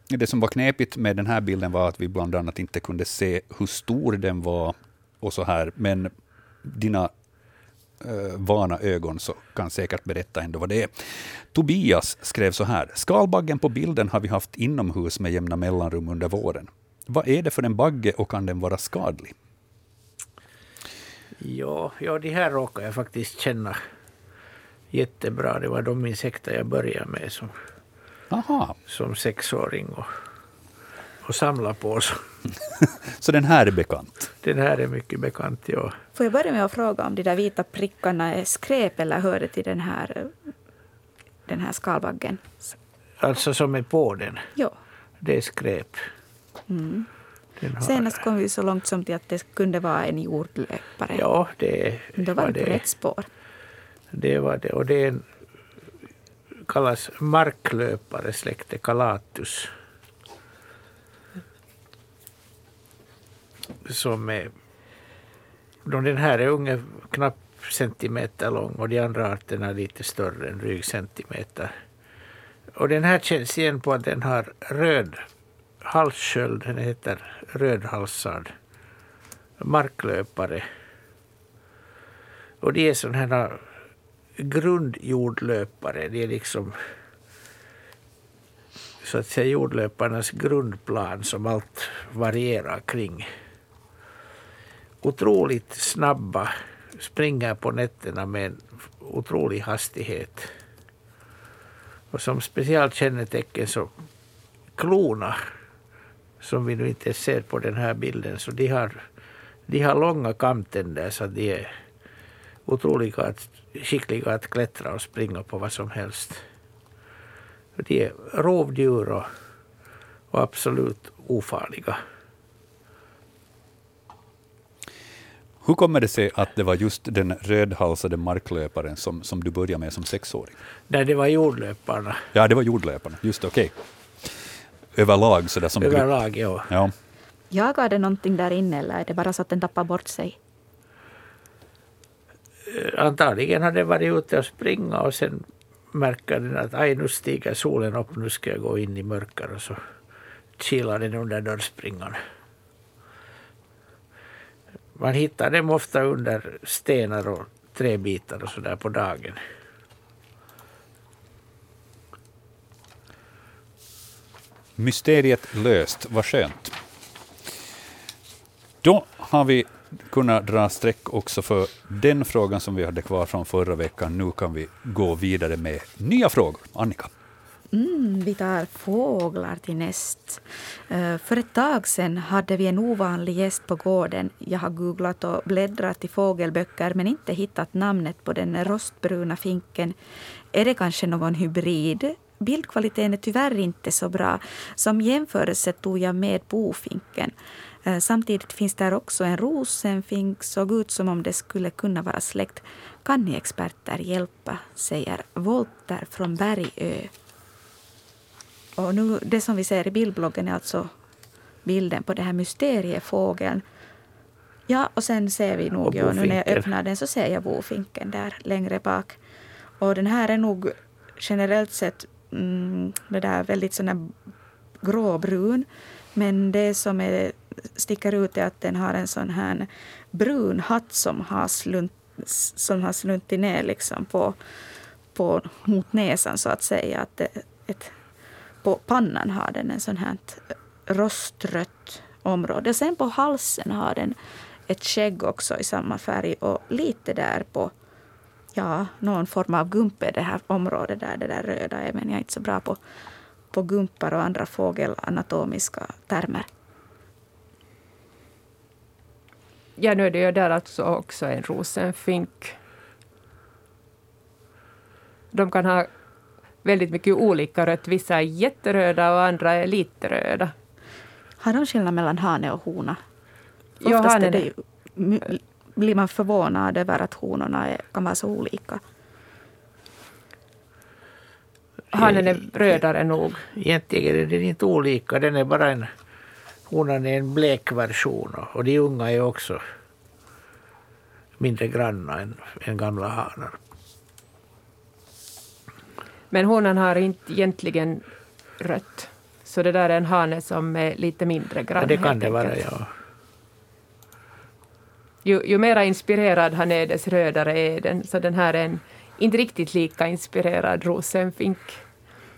det som var knepigt med den här bilden var att vi bland annat inte kunde se hur stor den var och så här, men dina vana ögon så kan säkert berätta ändå vad det är. Tobias skrev så här. Skalbaggen på bilden har vi haft inomhus med jämna mellanrum under våren. Vad är det för en bagge och kan den vara skadlig? Ja, ja, de här råkar jag faktiskt känna jättebra. Det var de insekter jag började med som, Aha, som sexåring och, och samla på. Så så den här är bekant. den här är mycket bekant. Ja. Får jag börja med att fråga om de där vita prickarna är skräp eller hör det till den här, den här skalbaggen? Alltså som är på den. Ja. Det är skräp. Mm. Har, Senast kom vi så långt som till att det kunde vara en jordlöpare. Ja, det Då var var det på det. rätt spår. Det var det. Och det är en, kallas marklöpare, släkte Calatus. Som är... då Den här är unge, knappt centimeter lång och de andra arterna är lite större, en dryg centimeter. Och den här känns igen på att den har röd halssköld, den heter rödhalsad marklöpare. Och de är sådana här grundjordlöpare. Det är liksom så att säga jordlöparnas grundplan som allt varierar kring. Otroligt snabba, springer på nätterna med en otrolig hastighet. Och som speciellt kännetecken så klona, som vi nu inte ser på den här bilden, så de har, de har långa kamtänder så de är otroligt att, skickliga att klättra och springa på vad som helst. De är rovdjur och, och absolut ofarliga. Hur kommer det sig att det var just den rödhalsade marklöparen som, som du började med som sexåring? Nej, det var jordlöparna. Ja, det var jordlöparna. Just det, okej. Överlag sådär som grupp. Överlag, ja. Ja. Jagar det någonting där inne eller är det bara så att den tappar bort sig? Eh, Antagligen har den varit ute och springa och sen märker den att aj, nu stiger solen upp, nu ska jag gå in i mörker och så kilar den under dörrspringan. Man hittar dem ofta under stenar och träbitar och sådär på dagen. Mysteriet löst, vad skönt. Då har vi kunnat dra streck också för den frågan som vi hade kvar från förra veckan. Nu kan vi gå vidare med nya frågor. Annika? Mm, vi tar fåglar till näst. Eh, för ett tag sedan hade vi en ovanlig gäst på gården. Jag har googlat och bläddrat i fågelböcker men inte hittat namnet på den rostbruna finken. Är det kanske någon hybrid? Bildkvaliteten är tyvärr inte så bra. Som jämförelse tog jag med bofinken. Eh, samtidigt finns där också en rosenfink, såg ut som om det skulle kunna vara släkt. Kan ni experter hjälpa? säger Volter från Bergö. Och nu, det som vi ser i bildbloggen är alltså bilden på den här mysteriefågeln. Ja, och sen ser vi nog, ja, nu när jag öppnar den så ser jag bofinken där längre bak. Och den här är nog generellt sett mm, det där väldigt sån gråbrun. Men det som är, sticker ut är att den har en sån här brun hatt som har, slunt, som har sluntit ner liksom på, på, mot näsan så att säga. Att det, ett, på pannan har den en sån här rostrött område. Sen på halsen har den ett skägg också i samma färg och lite där på ja, någon form av gumpe det här området där det där röda är. Men jag är inte så bra på, på gumpar och andra fågelanatomiska termer. Ja, nu är det ju där alltså också en rosenfink. De kan ha väldigt mycket olika rött. Vissa är jätteröda och andra är lite röda. Har de skillnad mellan hane och hona? Ja, Oftast är hanen det blir man förvånad över att honorna är, kan vara så olika. Hanen är rödare nog. Egentligen är den inte olika, den är bara en honan är en blek version och- och de unga är också mindre granna än, än gamla hanar. Men honan har inte egentligen rött. Så det där är en hane som är lite mindre grann. Ja, det kan det vara, ja. Ju, ju mera inspirerad han är, dess rödare är den. Så den här är en inte riktigt lika inspirerad rosenfink.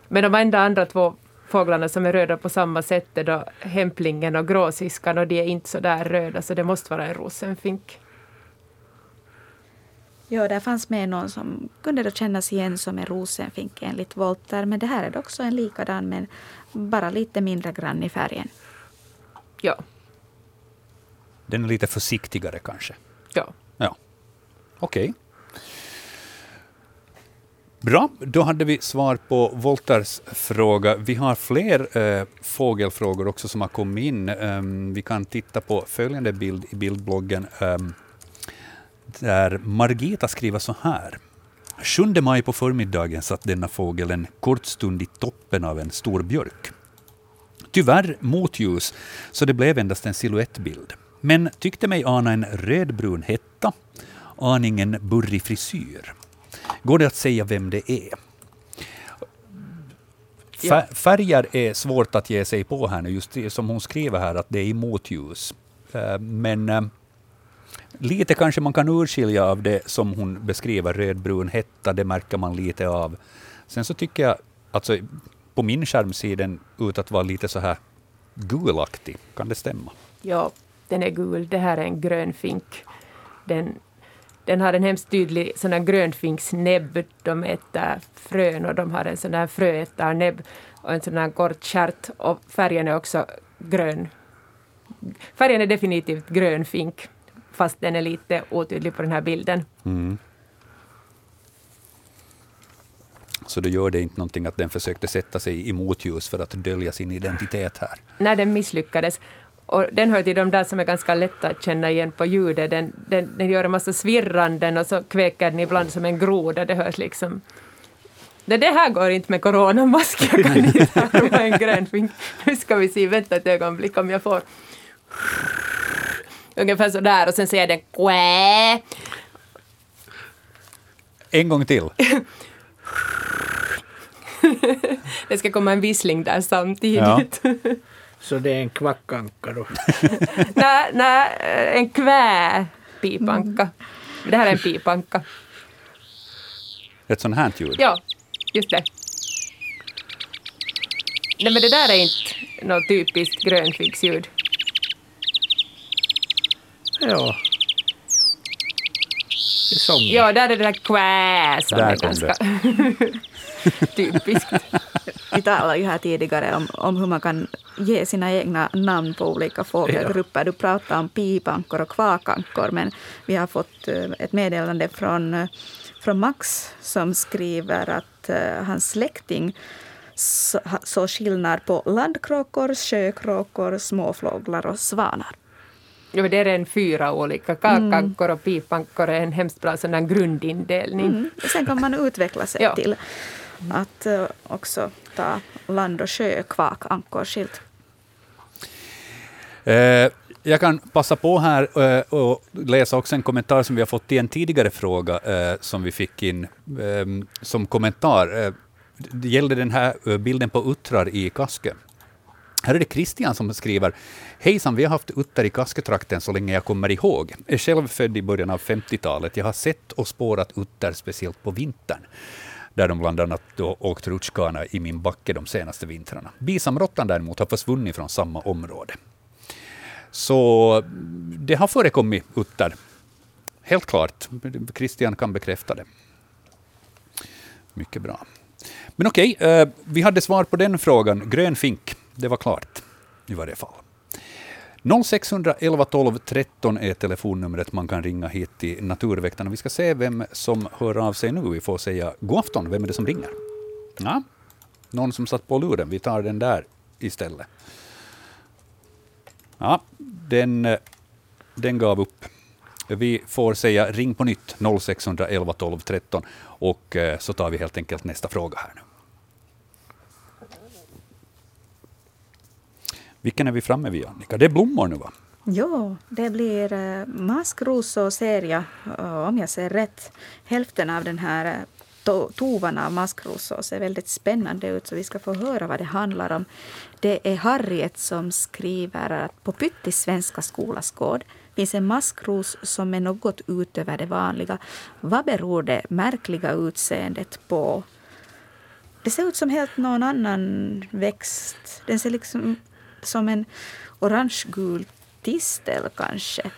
Men de enda andra två fåglarna som är röda på samma sätt är då hämplingen och gråsiskan och de är inte så där röda så det måste vara en rosenfink. Ja, där fanns med någon som kunde då kännas igen som en rosenfink enligt Volter. Men det här är också en likadan men bara lite mindre grann i färgen. Ja, Den är lite försiktigare kanske. ja. Ja. Okej. Bra, då hade vi svar på Volters fråga. Vi har fler eh, fågelfrågor också som har kommit in. Ehm, vi kan titta på följande bild i bildbloggen. Där Margita skriver så här. 7 maj på förmiddagen satt denna fågel en kort stund i toppen av en stor björk. Tyvärr motljus, så det blev endast en siluettbild. Men tyckte mig ana en rödbrun hetta, aningen burrig frisyr. Går det att säga vem det är? Färger är svårt att ge sig på här nu, just som hon skriver här, att det är i motljus. Eh, Men eh, Lite kanske man kan urskilja av det som hon beskriver, rödbrun hetta, det märker man lite av. Sen så tycker jag, alltså på min skärm ser den ut att vara lite så här gulaktig. Kan det stämma? Ja, den är gul. Det här är en grön fink. Den, den har en hemskt tydlig sån grönfinksnäbb. De äter frön och de har en sån där fröätarnäbb och en sån där kort stjärt. Och färgen är också grön. Färgen är definitivt grönfink fast den är lite otydlig på den här bilden. Mm. Så då gör det inte någonting att den försökte sätta sig i motljus för att dölja sin identitet här? När den misslyckades. Och den hör till de där som är ganska lätta att känna igen på ljudet. Den, den, den gör en massa svirranden och så kväker den ibland som en groda. Det hörs liksom... Det, det här går inte med coronamask. Jag kan inte härma en grön fink. Nu ska vi se, vänta ett ögonblick om jag får... Ungefär så där och sen säger den kvä. En gång till. det ska komma en vissling där samtidigt. Ja. Så det är en kvackanka då? nej, nej, en kväpipanka. Det här är en pipanka. Ett sånt här ljud? Ja, just det. Nej, men det där är inte något typiskt grönfiksljud. Ja. Sången. Ja, där är det där kvä som Där är kom ganska typiskt. Vi talade ju här tidigare om, om hur man kan ge sina egna namn på olika fågelgrupper. Du pratade om pipankor och kvakankor, men vi har fått eh, ett meddelande från, eh, från Max som skriver att uh, hans släkting såg skillnad på landkråkor, sjökråkor, småfåglar och svanar. Ja, det är en fyra olika. Kakankor och pipankor är en hemskt bra sådan grundindelning. Mm. Sen kan man utveckla sig ja. till att uh, också ta land och sjö, kvakankor skilt. Eh, jag kan passa på här eh, och läsa också en kommentar som vi har fått i en tidigare fråga eh, som vi fick in som kommentar. Det gällde den här bilden på uttrar i Kaske. Här är det Christian som skriver Hejsan, vi har haft utter i Kasketrakten så länge jag kommer ihåg. Jag är själv född i början av 50-talet. Jag har sett och spårat utter speciellt på vintern där de bland annat då åkt rutschkana i min backe de senaste vintrarna. Bisamråttan däremot har försvunnit från samma område. Så det har förekommit utter. Helt klart. Christian kan bekräfta det. Mycket bra. Men okej, eh, vi hade svar på den frågan. Grön fink, det var klart i varje fall. 0611 12 13 är telefonnumret man kan ringa hit till Naturväktarna. Vi ska se vem som hör av sig nu. Vi får säga god afton. Vem är det som ringer? Ja, någon som satt på luren. Vi tar den där istället. Ja, den, den gav upp. Vi får säga ring på nytt 0611 12 13 och eh, så tar vi helt enkelt nästa fråga här nu. Vilken är vi framme vid, Annika? Det är blommor nu, va? Ja, det blir eh, maskrosor ser jag, eh, om jag ser rätt. Hälften av den här eh, to tovan av maskrosor ser väldigt spännande ut, så vi ska få höra vad det handlar om. Det är Harriet som skriver att på Pyttis svenska skolas gård finns en maskros som är något utöver det vanliga. Vad beror det märkliga utseendet på? Det ser ut som helt någon annan växt. Den ser liksom som en orangegul tistel kanske.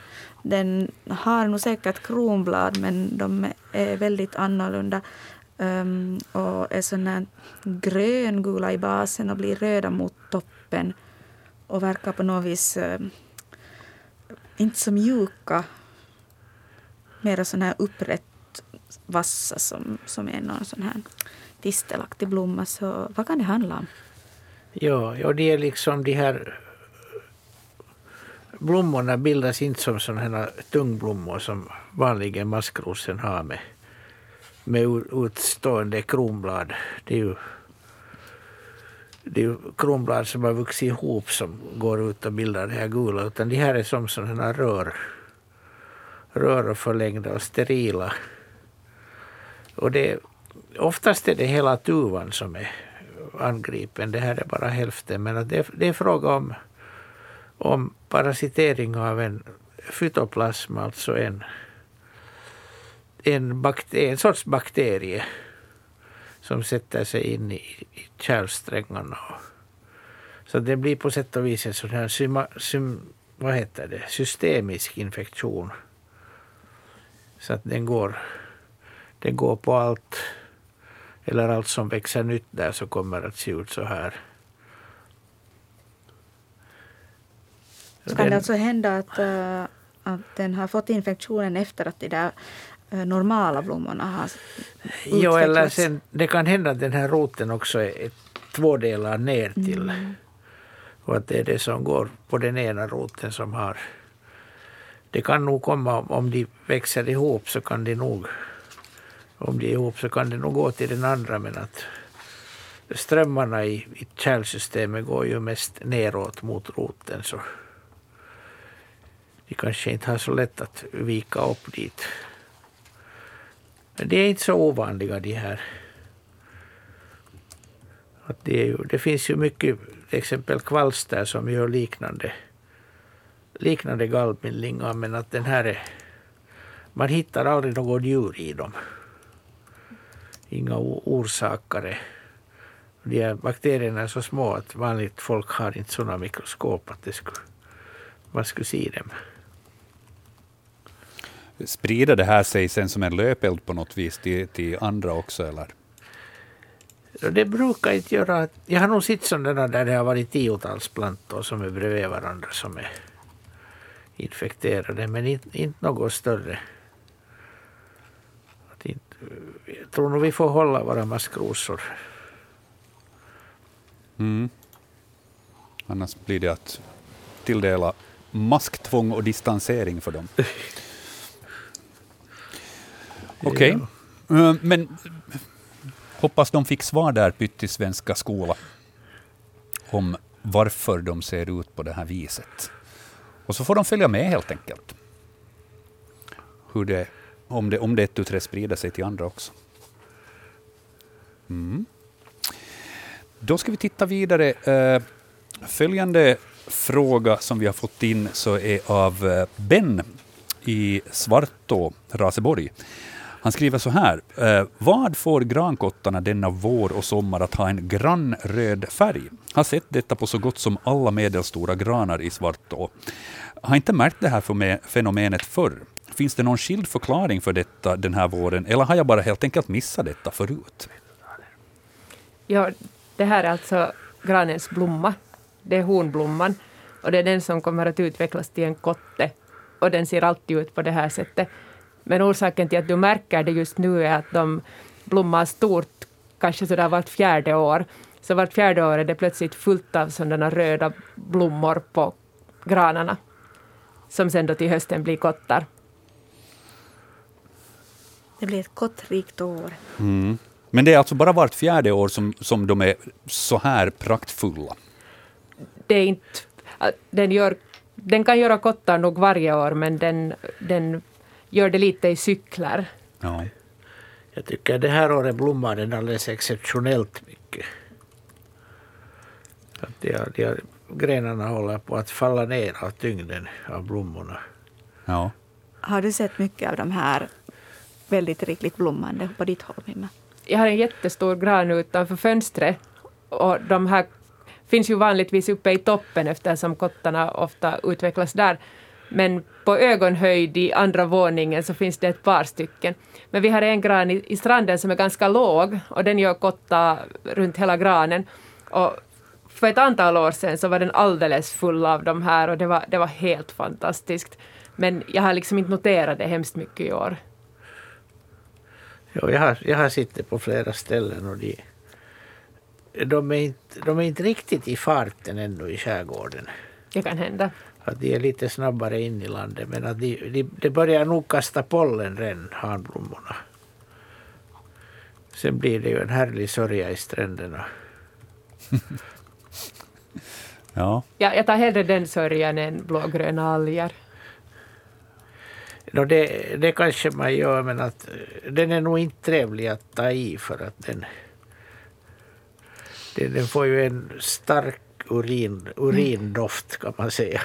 Den har nog säkert kronblad men de är väldigt annorlunda. Um, och är sån gröngula i basen och blir röda mot toppen. Och verkar på något vis um, inte så mjuka. Mera sån här upprätt vassa som, som är någon sån här tistelaktig blomma. Så vad kan det handla om? Ja, ja det är liksom de här blommorna bildas inte som sådana här tungblommor som vanligen maskrosen har med, med utstående kronblad. Det är ju det är kronblad som har vuxit ihop som går ut och bildar det här gula. Utan de här är som sådana rör. Rör och förlängda och sterila. Och det, oftast är det hela tuvan som är angripen. Det här är bara hälften. Men det, det är fråga om, om parasitering av en, fytoplasma, alltså en, en, bakter, en sorts bakterie som sätter sig in i, i kärlsträngarna. Så det blir på sätt och vis en sån här syma, sym, vad heter det, systemisk infektion. Så att den går, den går på allt, eller allt som växer nytt där så kommer att se ut så här. Så kan det alltså hända att, uh, att den har fått infektionen efter att de där uh, normala blommorna har utvecklats? Jo, eller sen, det kan hända att den här roten också är två delar ner till. Mm. Och att det är det som går på den ena roten som har... Det kan nog komma, om de växer ihop så kan de nog... Om de är ihop så kan det nog gå till den andra men att strömmarna i, i kärlsystemet går ju mest neråt mot roten. Så de kanske inte har så lätt att vika upp dit. Men de är inte så ovanliga de här. Att det, är ju, det finns ju mycket, till exempel kvalster som gör liknande, liknande gallbildningar men att den här är, man hittar aldrig något djur i dem. Inga orsakare. De här bakterierna är så små att vanligt folk har inte sådana mikroskop att det skulle, man skulle se dem. Sprider det här sig sen som en löpeld på något vis till, till andra också? Eller? Det brukar inte göra. Jag har nog sett sådana där det har varit tiotals plantor som är bredvid varandra som är infekterade, men inte, inte något större. Jag tror nog vi får hålla våra maskrosor. Mm. Annars blir det att tilldela masktvång och distansering för dem. Okej, okay. ja. men hoppas de fick svar där Pytti svenska skola om varför de ser ut på det här viset. Och så får de följa med helt enkelt. Hur det, om, det, om det ett utre sprider sig till andra också. Mm. Då ska vi titta vidare. Eh, följande fråga som vi har fått in så är av eh, Ben i Svartå, Raseborg. Han skriver så här. Eh, vad får grankottarna denna vår och sommar att ha en grannröd färg? Har sett detta på så gott som alla medelstora granar i Svartå. Har inte märkt det här fenomenet förr. Finns det någon skild förklaring för detta den här våren, eller har jag bara helt enkelt missat detta förut? Ja, det här är alltså granens blomma. Det är honblomman och det är den som kommer att utvecklas till en kotte. Och den ser alltid ut på det här sättet. Men orsaken till att du märker det just nu är att de blommar stort, kanske sådär vart fjärde år. Så vart fjärde år är det plötsligt fullt av sådana röda blommor på granarna. Som sen då till hösten blir kottar. Det blir ett kottrikt år. Mm. Men det är alltså bara vart fjärde år som, som de är så här praktfulla? Det är inte... Den, gör, den kan göra kottar nog varje år, men den, den gör det lite i cykler. Ja. Jag tycker det här året blommar den alldeles exceptionellt mycket. Att de, de grenarna håller på att falla ner av tyngden av blommorna. Ja. Har du sett mycket av de här väldigt rikligt blommande på ditt håll, Minna? Jag har en jättestor gran utanför fönstret och de här finns ju vanligtvis uppe i toppen eftersom kottarna ofta utvecklas där. Men på ögonhöjd i andra våningen så finns det ett par stycken. Men vi har en gran i, i stranden som är ganska låg och den gör kotta runt hela granen. Och för ett antal år sedan så var den alldeles full av de här och det var, det var helt fantastiskt. Men jag har liksom inte noterat det hemskt mycket i år. Jo, jag har, jag har sett på flera ställen och de, de, är inte, de är inte riktigt i farten ännu i skärgården. Det kan hända att de är lite snabbare in i landet. Men att de, de, de börjar nog kasta pollen redan, hanblommorna. Sen blir det ju en härlig sörja i stränderna. ja. ja. Jag tar hellre den sörjan än blågröna alger. No, det, det kanske man gör, men att den är nog inte trevlig att ta i för att den, den, den får ju en stark urin, urindoft kan man säga.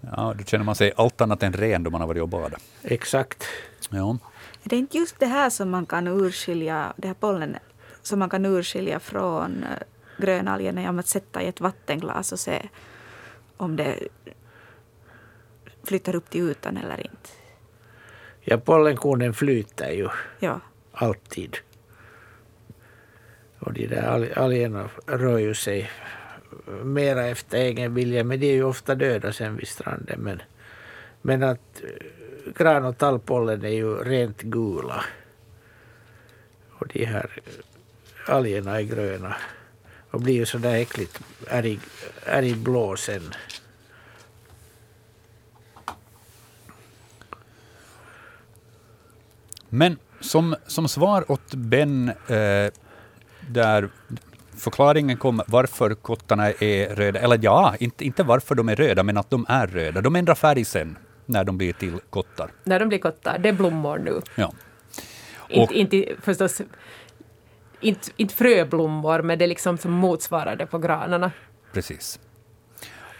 Ja, då känner man sig allt annat än ren då man har varit och badat. Exakt. Ja. Det är inte just det här som man kan urskilja, det här pollen som man kan urskilja från eh, grönalgerna genom att sätta i ett vattenglas och se om det flyttar upp till ytan eller inte. Ja, pollenkornen flyter ju Ja. alltid. Och de där al- algerna rör ju sig mera efter egen vilja, men de är ju ofta döda sen vid stranden. Men, men att eh, gran och tallpollen är ju rent gula. Och de här eh, algerna är gröna. Och blir ju sådär äckligt ärg, ärgblå sen. Men som, som svar åt Ben, eh, där förklaringen kom varför kottarna är röda, eller ja, inte, inte varför de är röda, men att de är röda. De ändrar färg sen när de blir till kottar. När de blir kottar, det är blommor nu. Ja. Inte, inte förstås inte, inte fröblommor, men det är liksom som motsvarar det på granarna. Precis.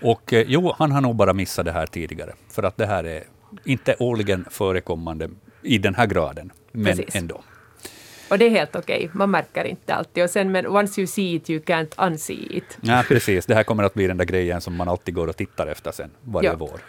Och eh, jo, han har nog bara missat det här tidigare, för att det här är inte årligen förekommande i den här graden, men Precis. ändå. Och det är helt okej, man märker inte alltid. Och sen, men once you see it, you can't unsee it. Ja, precis. Det här kommer att bli den där grejen som man alltid går och tittar efter sen, varje Ja. vår.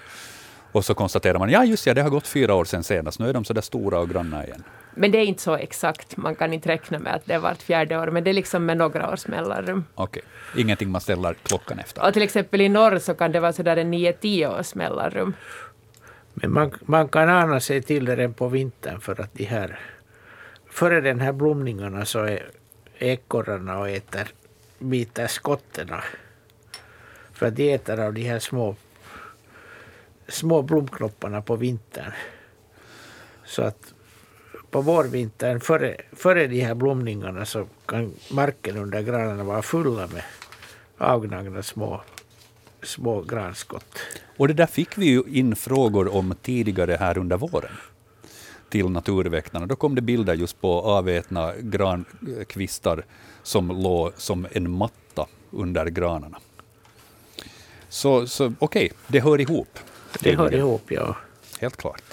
Och så konstaterar man, ja just ja, det har gått fyra år sedan senast, nu är de så där stora och granna igen. Men det är inte så exakt, man kan inte räkna med att det är vart fjärde år, men det är liksom med några års mellanrum. Okej, ingenting man ställer klockan efter. Och till exempel i norr så kan det vara sådär en 9-10 års mellanrum. Men man, man kan ana sig till det redan på vintern för att de här före den här blomningarna så är ekorrarna och äter biter skotterna. För att de äter av de här små små blomknopparna på vintern. Så att på vårvintern före, före de här blomningarna så kan marken under granarna vara fulla med avgnagda små, små granskott. Och det där fick vi ju in frågor om tidigare här under våren till Naturväktarna. Då kom det bilder just på avätna grankvistar som låg som en matta under granarna. Så, så okej, det hör ihop. Det hör ihop, ja. Helt klart.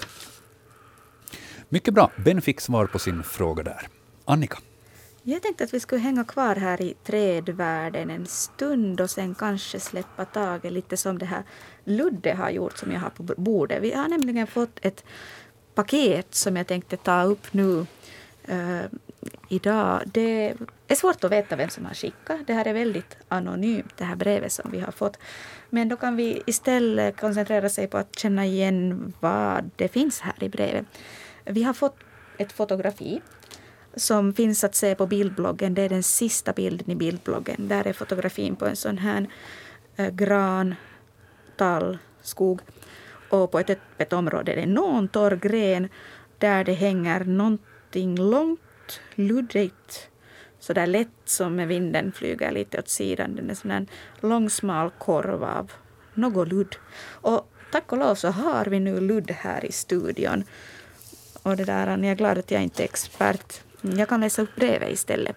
Mycket bra. Ben fick svar på sin fråga där. Annika? Jag tänkte att vi skulle hänga kvar här i trädvärlden en stund och sen kanske släppa taget lite som det här Ludde har gjort som jag har på bordet. Vi har nämligen fått ett paket som jag tänkte ta upp nu uh, idag. Det är svårt att veta vem som har skickat. Det här är väldigt anonymt, det här brevet som vi har fått. Men då kan vi istället koncentrera sig på att känna igen vad det finns här i brevet. Vi har fått ett fotografi som finns att se på bildbloggen. Det är den sista bilden i bildbloggen. Där är fotografin på en sån här eh, gran, tall, skog. Och på ett öppet område är det någon torr gren där det hänger någonting långt, luddigt, så där lätt som med vinden flyger lite åt sidan. Den är sån här lång smal korv av något ludd. Och tack och lov så har vi nu ludd här i studion. Och det där, jag är glad att jag inte är expert. Mm, jag kan läsa upp brevet istället.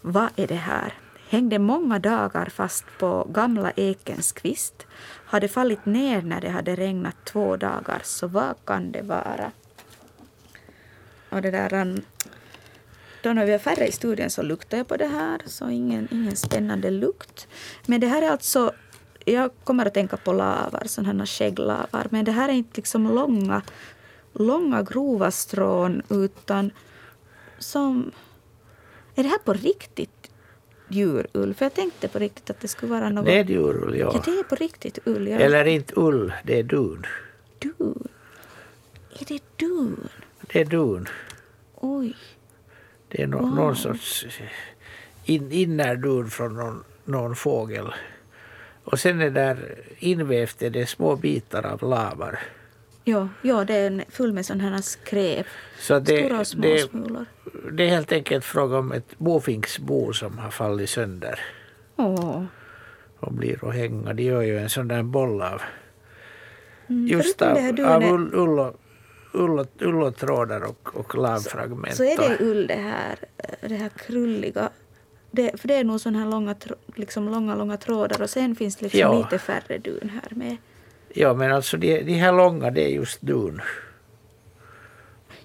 Vad är det här? Hängde många dagar fast på gamla ekens kvist. Hade fallit ner när det hade regnat två dagar, så vad kan det vara? Och det där, um, då när vi är färre i studien så luktar jag på det här, så ingen, ingen spännande lukt. Men det här är alltså, jag kommer att tänka på lavar, sådana här skägglavar, men det här är inte liksom långa, långa grova strån, utan som... Är det här på riktigt djurull? För jag tänkte på riktigt att det skulle vara något... Det är djurull, Ja, ja. det är på riktigt ull. Jag Eller inte ull, det är dun. Dun. Är det dun? Det är dun. Oj. Det är nå- Wow. någon sorts in, innerdun från någon, någon fågel. Och sen är där invävt är det små bitar av lavar. Ja, ja, det är full med sådana här skräp. Så att Stora och det, små det, smulor. Det är helt enkelt fråga om ett bofinksbo som har fallit sönder Åh. och blir att hänga. De gör ju en sån där boll av Mm, just av, av ull, ull, och, ull, och, ull och trådar och, och lavfragment. Så är det ull det här, det här krulliga. Det, för det är nog sådana här långa, liksom långa, långa trådar och sen finns det liksom Ja. lite färre dun här med. Ja, men alltså de, de här långa, det är just dun.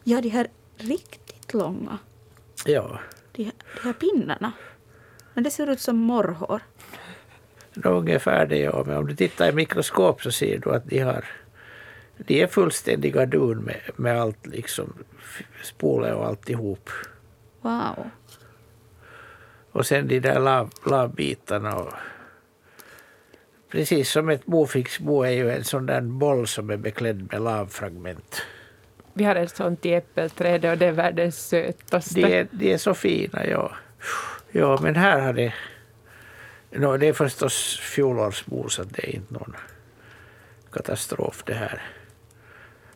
Ja, de här riktigt långa, Ja. de här, de här pinnarna. Men det ser ut som morrhår. Nå, ungefär det, ja. Men om du tittar i mikroskop så ser du att de har de är fullständiga dun med, med allt liksom spole och alltihop. Wow. Och sen de där lav, lavbitarna. Och, precis som ett boficksbo är ju en sån där boll som är beklädd med lavfragment. Vi har ett sånt i äppelträdet och det är världens sötaste. De är, de är så fina, ja. Ja, men här har det... No, det är förstås fjolårsbo så det är inte någon katastrof det här.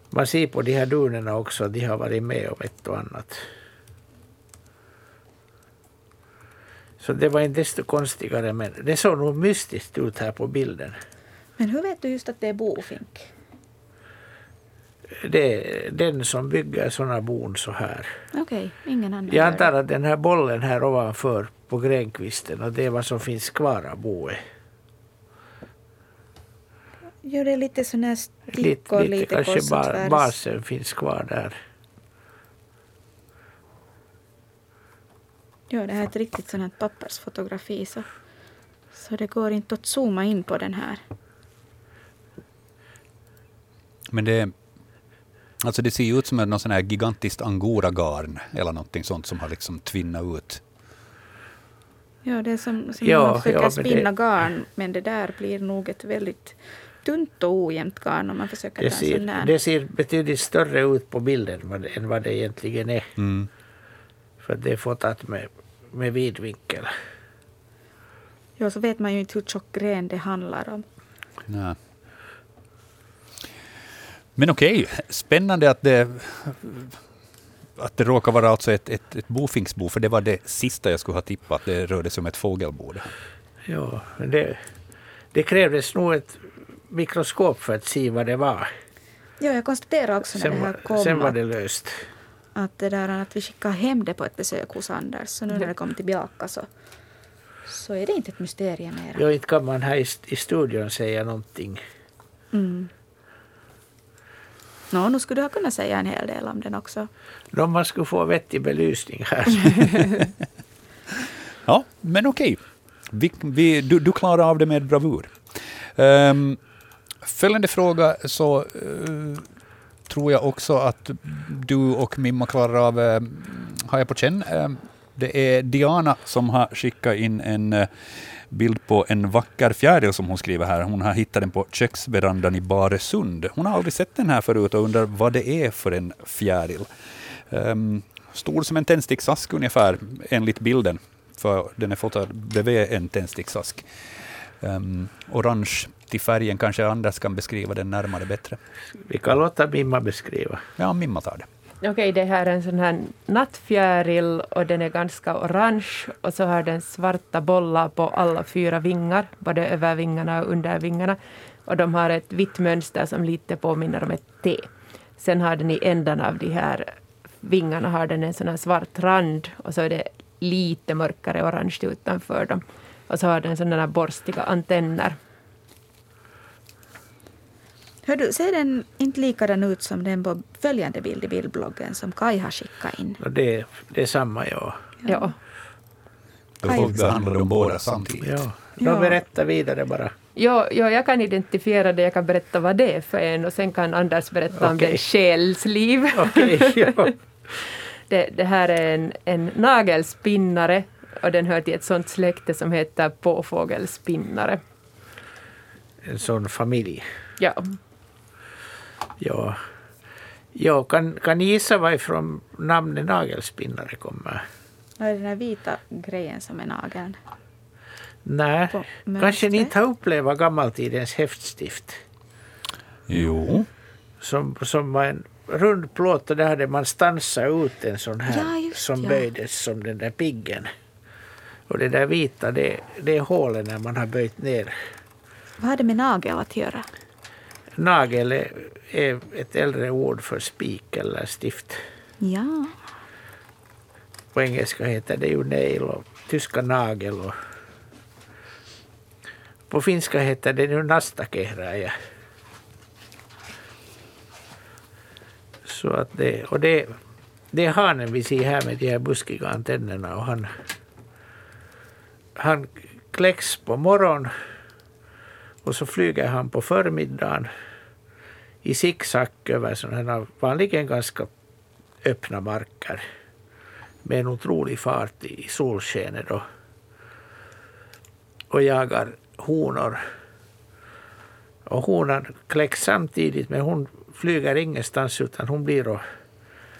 Man ser på de här dunerna också att de har varit med om ett och annat. Så det var inte desto konstigare, men det såg nog mystiskt ut här på bilden. Men hur vet du just att det är bofink? Det är den som bygger sådana bon så här. Okej, ingen annan Jag antar att den här bollen här ovanför på grenkvisten och det är vad som finns kvar av boet. Ja, det är lite sån här Lite, stickor, lite, lite, kanske kors och tvärs. basen finns kvar där. Ja, det här är ett riktigt sånt här pappersfotografi. Så, så det går inte att zooma in på den här. Men det, alltså det ser ju ut som någon sån här gigantiskt angora-garn eller någonting sånt som har liksom tvinnat ut. Ja, det är som, som Ja, man försöker ja, men spinna det- garn. Men det där blir nog ett väldigt tunt och ojämnt garn om man försöker Det ta en sån ser, där. det ser betydligt större ut på bilden än vad det egentligen är. Mm. För det är fotat med, med vidvinkel. Ja, så vet man ju inte hur tjock gren det handlar om. Nej. Men okej, spännande att det, att det råkar vara alltså ett, ett, ett bofinksbo, för det var det sista jag skulle ha tippat, att det rörde sig om ett fågelbo. Ja, men det, det krävdes nog ett mikroskop för att se vad det var. Ja, jag konstaterar också när Sen, det här kom sen var att, det löst. att, det där, att vi skickade hem det på ett besök hos Anders. Så nu när det kommer tillbaka så, så är det inte ett mysterium mera. Ja, inte kan man här i, i studion säga någonting. Mm. Nå, nu skulle du ha kunnat säga en hel del om den också. Om man skulle få vettig belysning här. Ja, men okej. Vi, vi, du, du klarar av det med bravur. Um, följande fråga så eh, tror jag också att du och Mimma klarar av, uh, har jag på känn. Ehm, det är Diana som har skickat in en eh, bild på en vacker fjäril som hon skriver här. Hon har hittat den på köksverandan i Baresund. Hon har aldrig sett den här förut och undrar vad det är för en fjäril. Um, stor som en tändsticksask ungefär, enligt bilden. För den är fotad bredvid en tändsticksask. Um, orange till färgen, kanske Anders kan beskriva den närmare bättre. Vi kan låta Mimma beskriva. Ja, Mimma tar det. Okej, det här är en sån här nattfjäril och den är ganska orange och så har den svarta bollar på alla fyra vingar, både över vingarna och under vingarna. Och de har ett vitt mönster som lite påminner om ett T. Sen har den i ändan av de här vingarna har den en sån här svart rand och så är det lite mörkare orange utanför dem. Och så har den sådana här borstiga antenner. Hör du, ser den inte likadan ut som den på följande bild i bildbloggen som Kai har skickat in? Och det, det är samma, ja. Ja. Då får vi behandla dem båda samtidigt. ja. Ja. De berättar vidare bara. Jo, jo, jag kan identifiera det, jag kan berätta vad det är för en och sen kan Anders berätta om Okej. den själsliv. Okej, ja. Det, det här är en, en nagelspinnare och den hör till ett sånt släkte som heter påfågelspinnare. En sån familj. Ja, Ja. Ja, kan, kan ni gissa varifrån namnet nagelspinnare kommer? Vad är den här vita grejen som är nageln? Nej, kanske ni inte har upplevt gammaltidens häftstift. Jo. Som, som var en rund plåt och där hade man stansat ut en sån här Ja, just som ja. böjdes som den där piggen. Och det där vita, det, det är hålen när man har böjt ner. Vad har det med nagel att göra? Nagel är ett äldre ord för spik eller stift. Ja. På engelska heter det ju nail och tyska nagel. Och på finska heter det ju nastakehraja. Så att det, och det, det är hanen vi ser här med de här buskiga antennerna. Och han, han kläcks på morgonen och så flyger han på förmiddagen i zigzag över sådana vanligen ganska öppna marker med en otrolig fart i solskenet då, och jagar honor. Och honan kläcks samtidigt men hon flyger ingenstans utan hon blir och,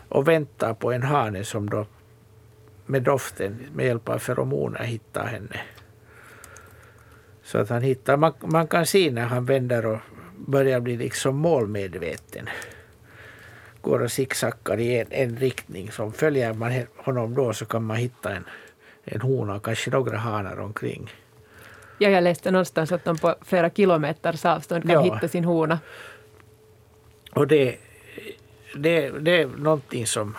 och väntar på en hane som då med doften med hjälp av feromoner hittar henne. Så att han hittar, man, man kan se när han vänder och börjar bli liksom målmedveten. Går och zigzaggar i en, en riktning. Så följer man honom då så kan man hitta en, en hona och kanske några hanar omkring. Ja, jag läste någonstans att de på flera kilometers avstånd kan Ja. hitta sin hona. Och det, det, det är någonting som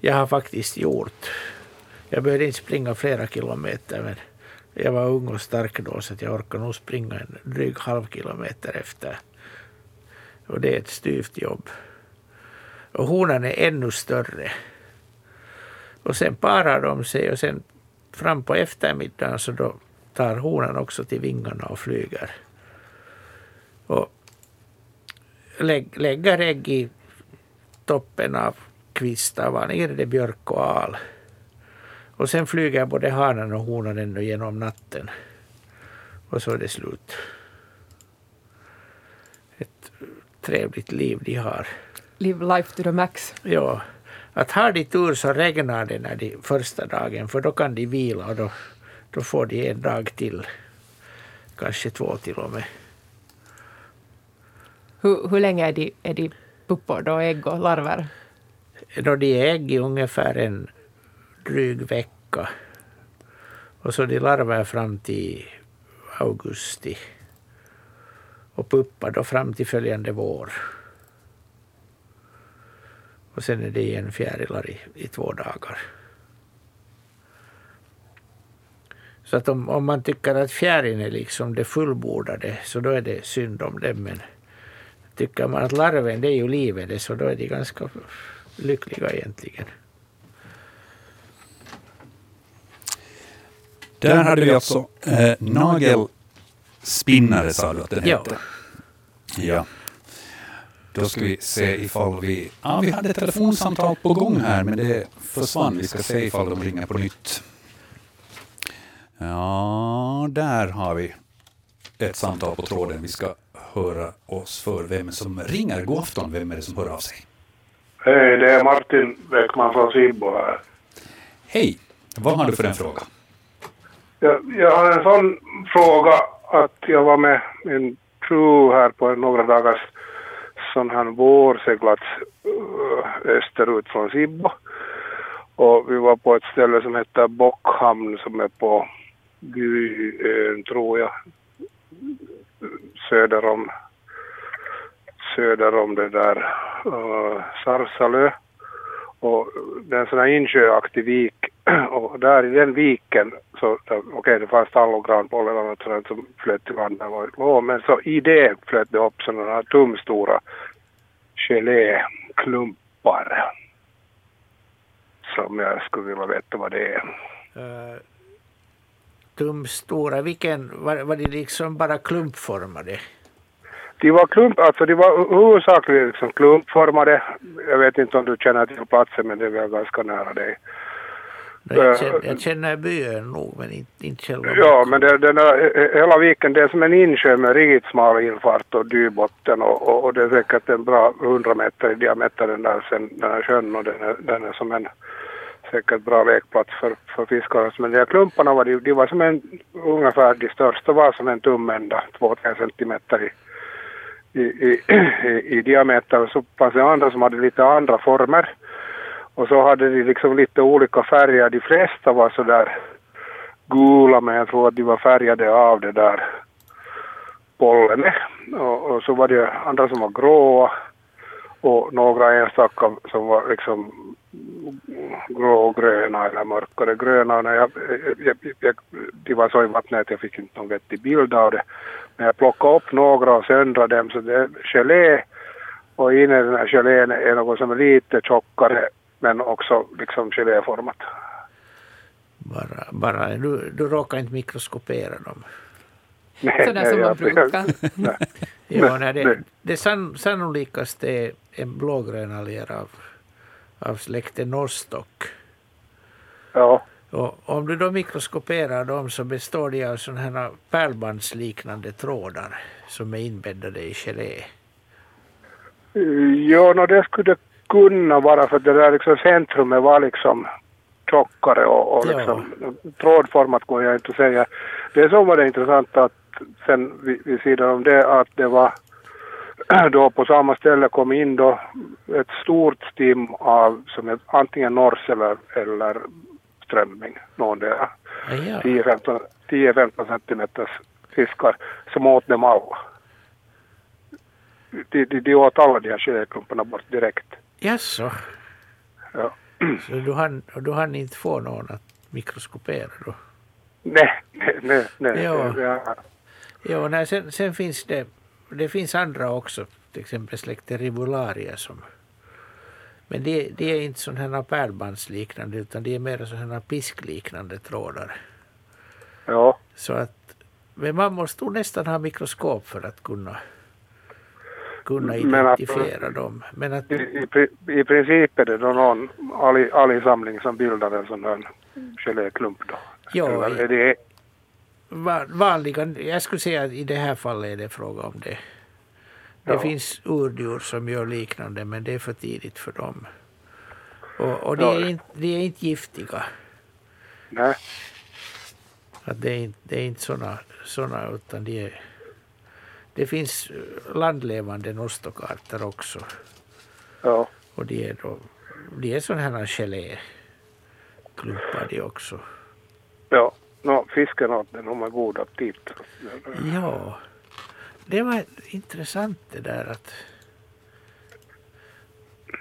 jag har faktiskt gjort. Jag behövde inte springa flera kilometer men jag var ung och stark då så att jag orkade nog springa en dryg halv kilometer efter. Och det är ett styvt jobb. Och honan är ännu större. Och sen parar de sig och sen fram på eftermiddagen så då tar honan också till vingarna och flyger. Och lägg, lägger ägg i toppen av kvistar, vanligen är det björk och al. Och sen flyger både hanen och honan ännu genom natten. Och så är det slut. Ett trevligt liv de har. Live life to the max. Ja, att har de tur så regnar det när de första dagen för då kan de vila och då, då får de en dag till. Kanske två till och med. Hur, hur länge är de, är de puppor då, ägg och larver? Då de är ägg i ungefär en dryg vecka. Och så de larver fram till augusti. Och puppar då fram till följande vår. Och sen är det igen fjärilar i, i två dagar. Så att om, om man tycker att fjärilen är liksom det fullbordade så då är det synd om dem. Men tycker man att larven det är ju livet det, så då är de ganska lyckliga egentligen. Där hade vi alltså eh, nagelspinnare, sa du att den Ja. hette. Ja. Då ska vi se ifall vi... Ja, vi hade ett telefonsamtal på gång här, men det försvann. Vi ska se ifall de ringer på nytt. Ja, där har vi ett samtal på tråden. Vi ska höra oss för vem som ringer. God afton, vem är det som hör av sig? Hej, det är Martin Bäckman från Sibbo här. Hej, vad har du för en fråga? Jag, jag har en sån fråga att jag var med min fru här på några dagars sån här vårseglats eh, österut från Sibbo. Och vi var på ett ställe som heter Bockhamn som är på Gyön, tror jag, söder om söder om det där eh, uh, Sarsalö. Och det är en sån här insjöaktig vik och där i den viken så, okej okej det fanns tall och eller något sånt som flöt till land där var låg, men så i det flöt det upp sådana här tumstora geléklumpar. Som jag skulle vilja veta vad det är. Uh, tumstora, vilken, var, var det liksom bara klumpformade? De var klump, alltså de var huvudsakligen liksom klumpformade. Jag vet inte om du känner till platsen men det är väl ganska nära dig. Nej, Jag Eh, känner, jag känner byn nog men inte, inte själva Ja, men det, den är, hela viken det är som en insjö med riktigt smal infart och dybotten och, och, och det är säkert en bra 100 meter i diameter den där, sen, den här sjön och den är, den är som en säkert bra lekplats för, för fiskar. Men de här klumparna var, de, de var som en, ungefär de största var som en tumända, 2-3 centimeter i, i, i, i, diameter och så fanns det andra som hade lite andra former. Och så hade de liksom lite olika färger. De flesta var så där gula men jag tror att de var färgade av det där pollenet. Och, och så var det andra som var gråa och några enstaka som var liksom grågröna eller mörkare gröna. Och när jag, jag, jag, de var så i vattnet att jag fick inte någon vettig bild av det. Men jag plockade upp några och söndrade dem så det är gelé Och inne i den här gelén är något som är lite tjockare men också liksom geléformat. Bara, bara, du, du råkar inte mikroskopera dem. Nej, Sådär nej, som man brukar. Nej, det, nej. det sann, sannolikaste är en blågrön alger av, av släkten Nostock. Ja, Och om du då mikroskoperar dem så består de av sådana här pärlbandsliknande trådar som är inbäddade i gelé. Jo, no, det skulle kunna vara för det där liksom centrumet var liksom tjockare och, och Ja. liksom, trådformat går jag inte att säga. Det som var det intressanta att sen vid, vid sidan om det att det var då på samma ställe kom in då ett stort stim av som är antingen nors eller, eller strömming, någon där Ah, ja. 10-15 10-15 centimeters fiskar som åt dem alla. De, de, de åt alla de här geléklumparna bort direkt. Jaså, Ja. så du hann, du hann inte få någon att mikroskopera då? Nej, nej, nej. nej. Ja. Ja. Nej, sen, sen finns det, det finns andra också, till exempel släkten Rivularia som men det, det är inte sådana här pärlbandsliknande utan det är mer sådana här piskliknande trådar. ja. Så att, men man måste nästan ha mikroskop för att kunna, kunna Men att- identifiera dem. Men att, I, i, pri- I princip är det då någon alg- algsamling som bildar en sån här geléklump då. Ja, Eller är det, vanliga, jag skulle säga att i det här fallet är det fråga om det. Det Ja. finns urdjur som gör liknande men det är för tidigt för dem. Och, och de, Ja. är inte, de är inte giftiga. nej, Att det, är inte, det är inte såna, såna utan de är, det finns landlevande nostokarter också. ja. Och de är, då, de är sådana här geléklumpar de också. Ja, no, fisken åt den, de har god aptit. Ja, det var intressant det där att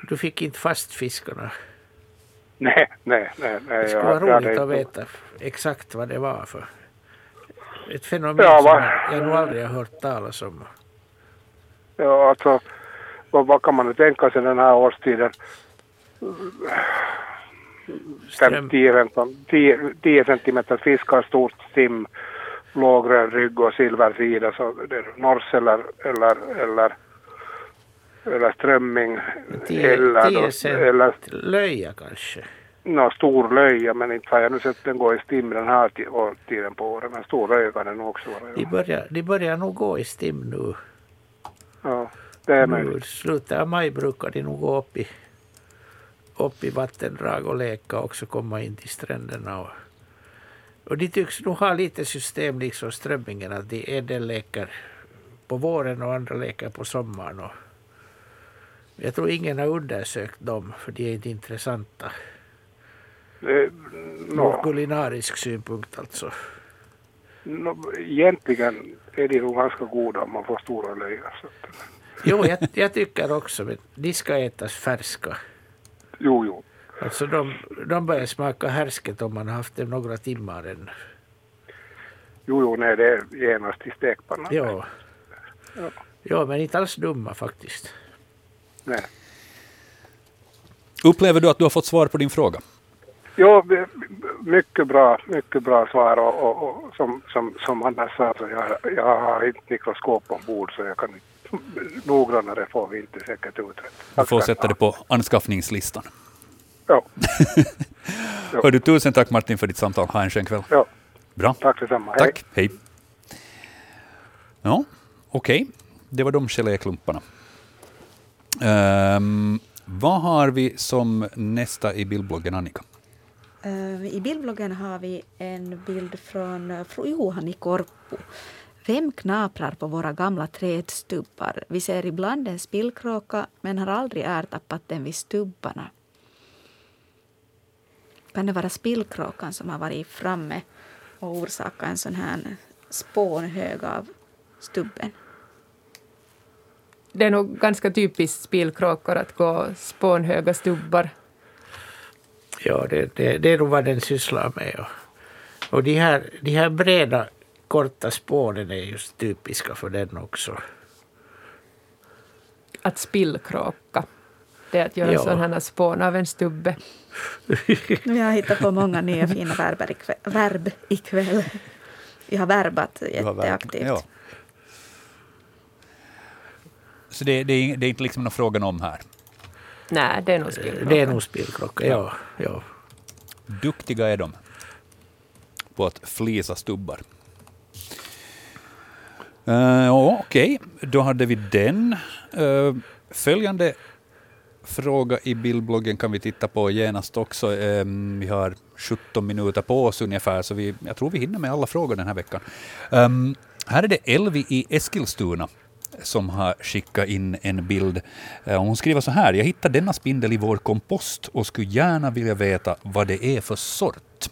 du fick inte fast fiskarna. Nej, nej, nej. nej Det skulle vara roligt hade att inte- veta f- vad det var för ett fenomen Ja, som jag nog aldrig har hört talas om. Ja, alltså, vad, vad kan man tänka sig den här årstiden? Ström, 10 centimeter fiskar, stort stim, blågrön rygg och silversida. Så det är nors eller, eller, eller, eller strömming. 10 eller, 10 då- cent eller löja kanske. nå, stor löja, men inte har jag nu sett den gå i stim den här tiden på året. Men stor löja kan den också vara. De Ja, börjar, de börjar nog gå i stim nu. ja det är nu möjligt. I slutet av maj brukar de nog gå upp i, upp i vattendrag och leka och också komma in till stränderna. Och, och de tycks nog ha lite system liksom strömmingen att de en del leker på våren och andra leker på sommaren. Och jag tror ingen har undersökt dem för de är inte intressanta. Det, Ur nå, kulinarisk synpunkt alltså. nå, egentligen är de nog ganska goda om man får stora löjor. Jo, jag, jag tycker också, men de ska ätas färska. Alltså de, de börjar smaka härsket om man har haft dem några timmar än. Jo, jo, nej, det är genast i stekpannan. Ja. Jo, men inte alls dumma faktiskt. Nej. Upplever du att du har fått svar på din fråga? Det- mycket bra, mycket bra svar och, och, och som, som, som Anders sa så jag, jag har inte mikroskop ombord så jag kan inte noggrannare får vi inte säkert utrett. Du får sätta det på anskaffningslistan. Ja, Hör du, tusen tack Martin för ditt samtal. Ha en skön kväll. ja, Bra. tack detsamma. Hej. Tack. Hej. Ja, okej. Det var de geléklumparna. Ehm, vad har vi som nästa i bildbloggen, Annika? Eh, I bildbloggen har vi en bild från fru Johan i Korpo. Vem knaprar på våra gamla trädstubbar? Vi ser ibland en spillkråka men har aldrig ertappat den vid stubbarna. Kan det vara spillkråkan som har varit framme och orsakat en sån här spånhög av stubben? Det är nog ganska typiskt spillkråkor att gå spånhöga stubbar. Ja, det, det, det är nog vad den sysslar med. Och, och de, här, de här breda, korta spånen är just typiska för den också. att spillkråka. Det är att göra Ja. sådana här spån av en stubbe. Vi har hittat på många nya fina verber ikväll, verb ikväll. Vi har verbat Du har jätteaktivt. Ja. Så det, det, är, det är inte liksom någon frågan om här. Nej, det är nog spillkråka. Det är nog spillklocka, ja. ja. Duktiga är de på att flisa stubbar. Uh, Okej, då hade vi den. Eh, följande fråga i bildbloggen kan vi titta på genast också. Ehm, vi har 17 minuter på oss ungefär, så vi, jag tror vi hinner med alla frågor den här veckan. Um, här är det Elvi i Eskilstuna som har skickat in en bild. Eh, hon skriver så här. Jag hittade denna spindel i vår kompost och skulle gärna vilja veta vad det är för sort.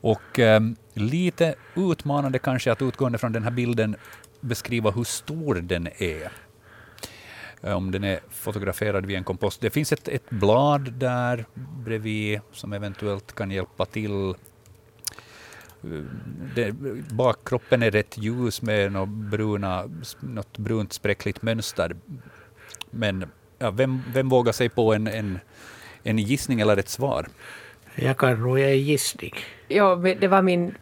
Och eh, lite utmanande kanske att utgående från den här bilden beskriva hur stor den är. Eh, Om den är fotograferad vid en kompost. Det finns ett, ett blad där bredvid som eventuellt kan hjälpa till. Eh, Det, bakkroppen är rätt ljus med något, bruna, något brunt spräckligt mönster. Men ja, vem, vem vågar sig på en, en, en gissning eller ett svar? Jag kan nog ge en gissning. Ja, det var min...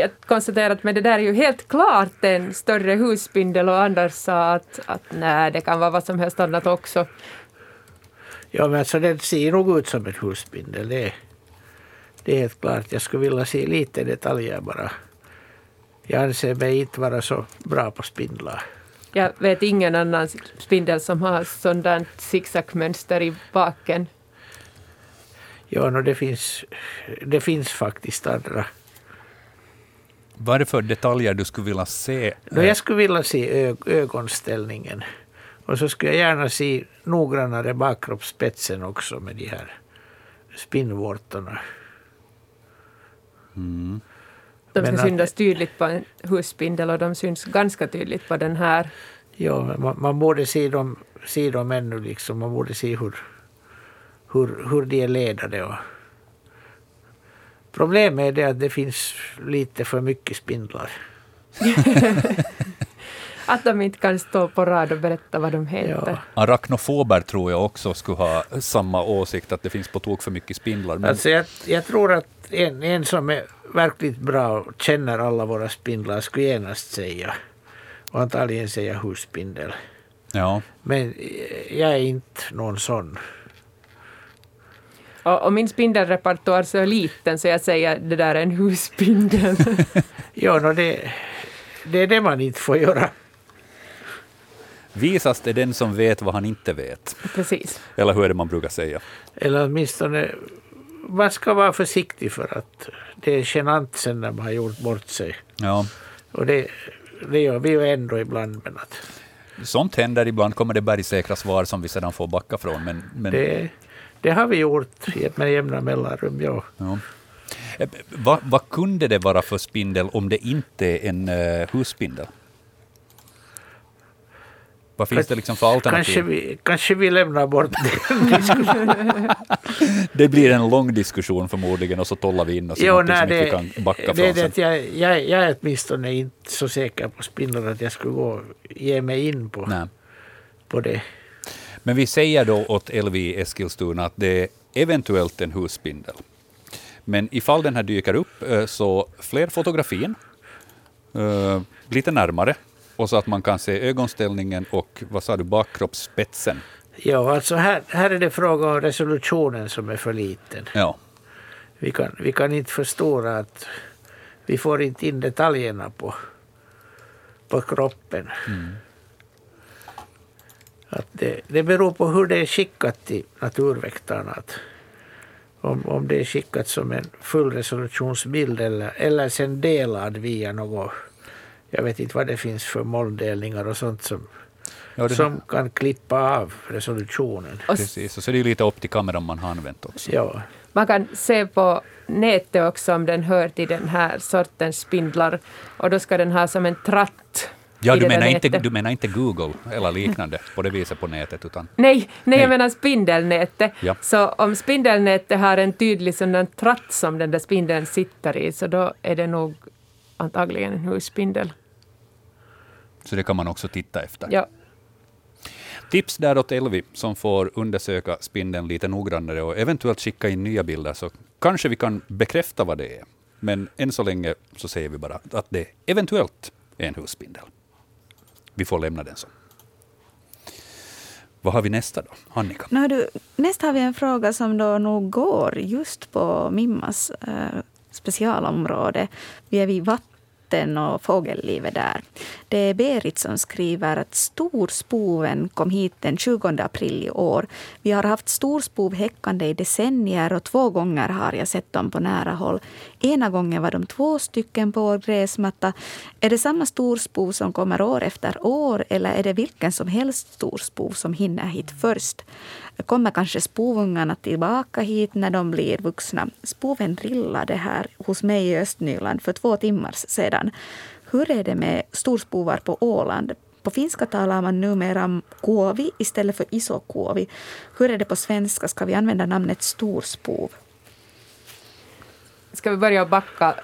Jag konstaterade att men det där är ju helt klart en större husspindel och Anders sa att, att nej, det kan vara vad som helst annat också. Ja, men alltså den ser nog ut som en husspindel. Det, är- det är helt klart. Jag skulle vilja se lite detaljer bara. Jag anser mig inte vara så bra på spindlar. Jag vet ingen annan spindel som har sådant zigzagmönster i baken. Ja, no, det, finns, det finns faktiskt andra. Vad är det för detaljer du skulle vilja se? No, jag skulle vilja se ögonställningen. Och så skulle jag gärna se noggrannare bakkroppsspetsen också med de här spinnvårtorna. Mm. De Men ska att- synas tydligt på en husspindel och de syns ganska tydligt på den här. Ja, men man, man borde se dem, se dem ännu liksom. Man borde se hur, hur, hur de är ledade. Och Problemet är det att det finns lite för mycket spindlar. Att de inte kan stå på rad och berätta vad de heter. Ja. Arachnofober tror jag också skulle ha samma åsikt, att det finns på tok för mycket spindlar. Men Alltså jag, jag tror att en, en som är verkligt bra och känner alla våra spindlar skulle genast säga. Och antagligen säga husspindel. ja, Men eh, jag är inte någon sån. Och, och min spindelrepertoar så är liten så jag säger det där är en husspindel. Ja, no, det, det är det man inte får göra. visast är den som vet vad han inte vet. Precis. Eller hur är det man brukar säga? Eller åtminstone, man ska vara försiktig för att det är genant sen när man har gjort bort sig. Ja, Och det, det gör vi ju ändå ibland. Men att sånt händer ibland, kommer det bergsäkra svar som vi sedan får backa från. Men, men, det, det har vi gjort med jämna mellanrum, ja. ja. Eh, Vad, vad kunde det vara för spindel om det inte är en uh, husspindel? Vad finns det liksom för alternativ? Kanske vi, kanske vi lämnar bort den. Det blir en lång diskussion förmodligen och så tollar vi in oss Jo, nej, inte vi det, kan backa det, från det jag, jag, jag är åtminstone inte så säker på spindlar att jag skulle gå ge mig in på, Nej. på det. Men vi säger då åt Elvi i Eskilstuna att det är eventuellt en husspindel. Men ifall den här dyker upp, eh, så fler fotografier, eh, lite närmare, och så att man kan se ögonställningen och, vad sa du, bakkroppsspetsen. Ja, alltså här, här är det fråga om resolutionen som är för liten. Ja. Vi kan, vi kan inte förstora att vi får inte in detaljerna på, på kroppen. Att det, det beror på hur det är skickat till naturväktarna. Att om, om det är skickat som en fullresolutionsbild eller, eller sen delad via något, jag vet inte vad det finns för molndelningar och sånt som, Ja, det, som kan klippa av resolutionen. Och precis. Och så är det ju lite upp till kameran man har använt också. Ja, man kan se på nätet också om den hör till den här sortens spindlar. Och då ska den ha som en tratt Ja, du menar, inte, du menar inte Google eller liknande på det viset på nätet, utan Nej, nej, Nej. jag menar spindelnätet. Ja. Så om spindelnätet har en tydlig sådan tratt som den där spindeln sitter i, så då är det nog antagligen en husspindel. så det kan man också titta efter. Ja. tips där åt Elvi som får undersöka spindeln lite noggrannare och eventuellt skicka in nya bilder så kanske vi kan bekräfta vad det är. Men än så länge så säger vi bara att det eventuellt är en husspindel. Vi får lämna den så. Vad har vi nästa då, Annika? No, du, nästa har vi en fråga som då nog går just på Mimmas eh, specialområde. Vi är vid vatten och fågellivet där. Det är Berit som skriver att storspoven kom hit den 20 april i år. Vi har haft storspov häckande i decennier och två gånger har jag sett dem på nära håll. Ena gången var de två stycken på vår gräsmatta. Är det samma storspov som kommer år efter år eller är det vilken som helst storspov som hinner hit först? kommer kanske spovungarna tillbaka hit när de blir vuxna. Spoven drillade här hos mig i Östnyland för två timmar sedan. Hur är det med storspovar på Åland? På finska talar man numera om kuovi istället för isokuovi. Hur är det på svenska? Ska vi använda namnet storspov? Ska vi börja backa?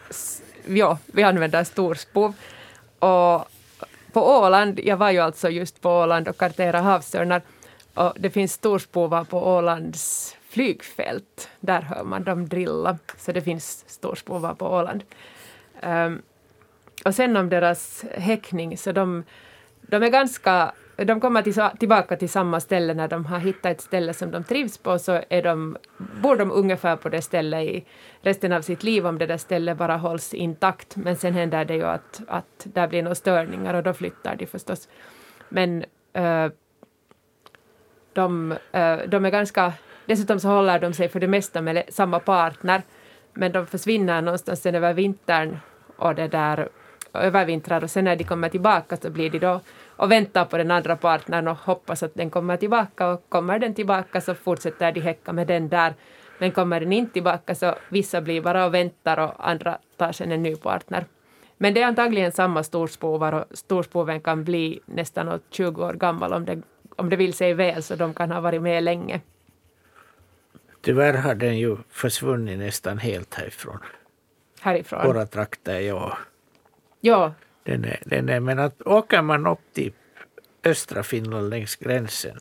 Ja, vi använder storspov. Och på Åland, jag var ju alltså just på Åland och karterade havsörnar, och det finns storspovar på Ålands flygfält. Där hör man dem drilla, så det finns storspovar på Åland. Um, och sen om deras häckning, så de, de är ganska de kommer till, tillbaka till samma ställe när de har hittat ett ställe som de trivs på så är de, bor de ungefär på det stället i resten av sitt liv om det där stället bara hålls intakt. Men sen händer det ju att, att där blir några störningar och då flyttar de förstås. Men uh, de, uh, de är ganska... Dessutom så håller de sig för det mesta med samma partner, men de försvinner någonstans sen över vintern och det där övervintrar och sen när de kommer tillbaka så blir de då och väntar på den andra partnern och hoppas att den kommer tillbaka och kommer den tillbaka så fortsätter de häcka med den där. Men kommer den inte tillbaka så vissa blir bara och väntar och andra tar sen en ny partner. Men det är antagligen samma storspovar och storspoven kan bli nästan 20 år gammal om det om det vill sig väl så de kan ha varit med länge. Tyvärr har den ju försvunnit nästan helt härifrån. Härifrån? Våra trakter, ja. Ja. Den är, den är, men att åker man upp till östra Finland längs gränsen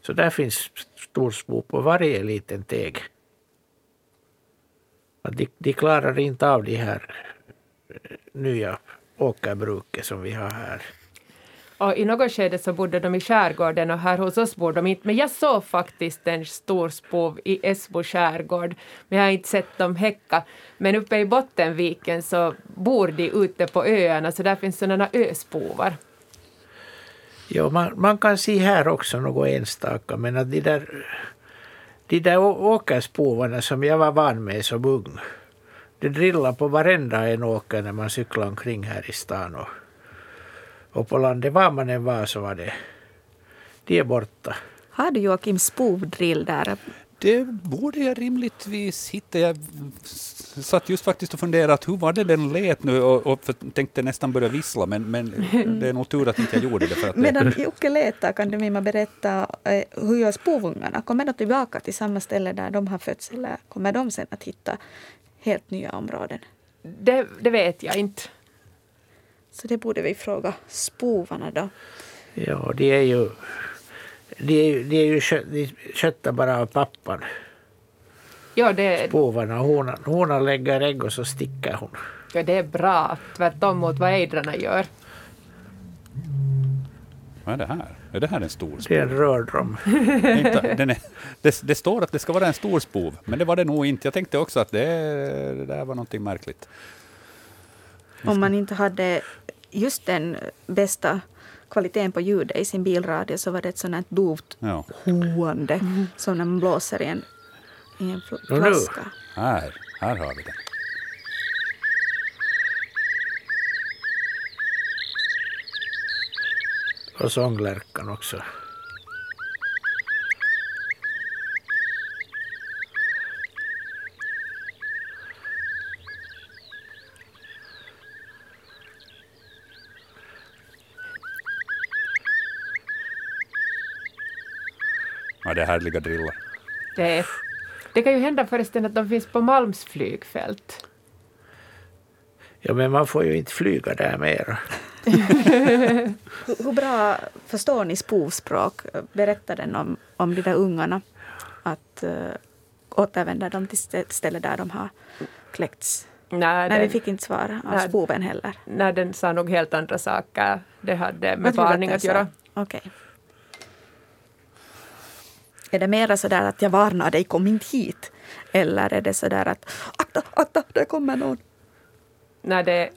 så där finns storspo på varje liten teg. De, de klarar inte av de här eh, nya åkerbruket som vi har här. Och I något skede så bodde de i skärgården och här hos oss bor de inte. Men jag såg faktiskt en stor spov i Esbo skärgård. Men jag har inte sett dem häcka. Men uppe i Bottenviken så bor de ute på öarna så där finns sådana öspovar. Ja, man, man kan se här också något enstaka men att de där, de där åkerspovarna som jag var van med som ung. Det drillar på varenda en åker när man cyklar omkring här i stan. Och och på landet, var man än var så var det, de är borta. Har du Joakim spovdrill där? Det borde jag rimligtvis hitta. Jag satt just faktiskt och funderade att hur var det den lät nu och, och tänkte nästan börja vissla men, men det är nog tur att inte jag gjorde det. För att Medan Jocke letar kan du Mimma berätta eh, hur gör spovungarna? Kommer de tillbaka till samma ställe där de har fötts eller kommer de sen att hitta helt nya områden? Det, det vet jag inte. Så det borde vi fråga spovarna då. Ja, de är ju, de är ju, de är ju kö, de kötta bara av pappan. Ja, det... Spovarna. Honan, honan lägger ägg och så sticker hon. Ja, det är bra. Tvärtom mot vad ejdrarna gör. Vad är det här? Är det här en stor spov? Det är en rördrom. det, det, står att det ska vara en stor spov, men det var det nog inte. Jag tänkte också att det, det där var någonting märkligt. Om man inte hade just den bästa kvaliteten på ljudet i sin bilradio så var det ett sånt här dovt ja. hoande mm. som när man blåser i en, i en flaska. Här, här har vi det. Och sånglärkan också. Ja, det är härliga drillar. Det, är, det kan ju hända förresten att de finns på Malms flygfält. Ja, men man får ju inte flyga där mer. Hur, hur bra förstår ni spovspråk? Berättar den om, om de där ungarna? Att uh, återvänder de till stä- stället där de har kläckts? Nej, Nej, den, vi fick inte svar av Nej. spoven heller. nej, den sa nog helt andra saker. Det hade med varning att göra. Okej. Är det mera sådär att jag varnar dig, kom inte hit? Eller är det sådär att akta, akta, det kommer någon? Nej, det,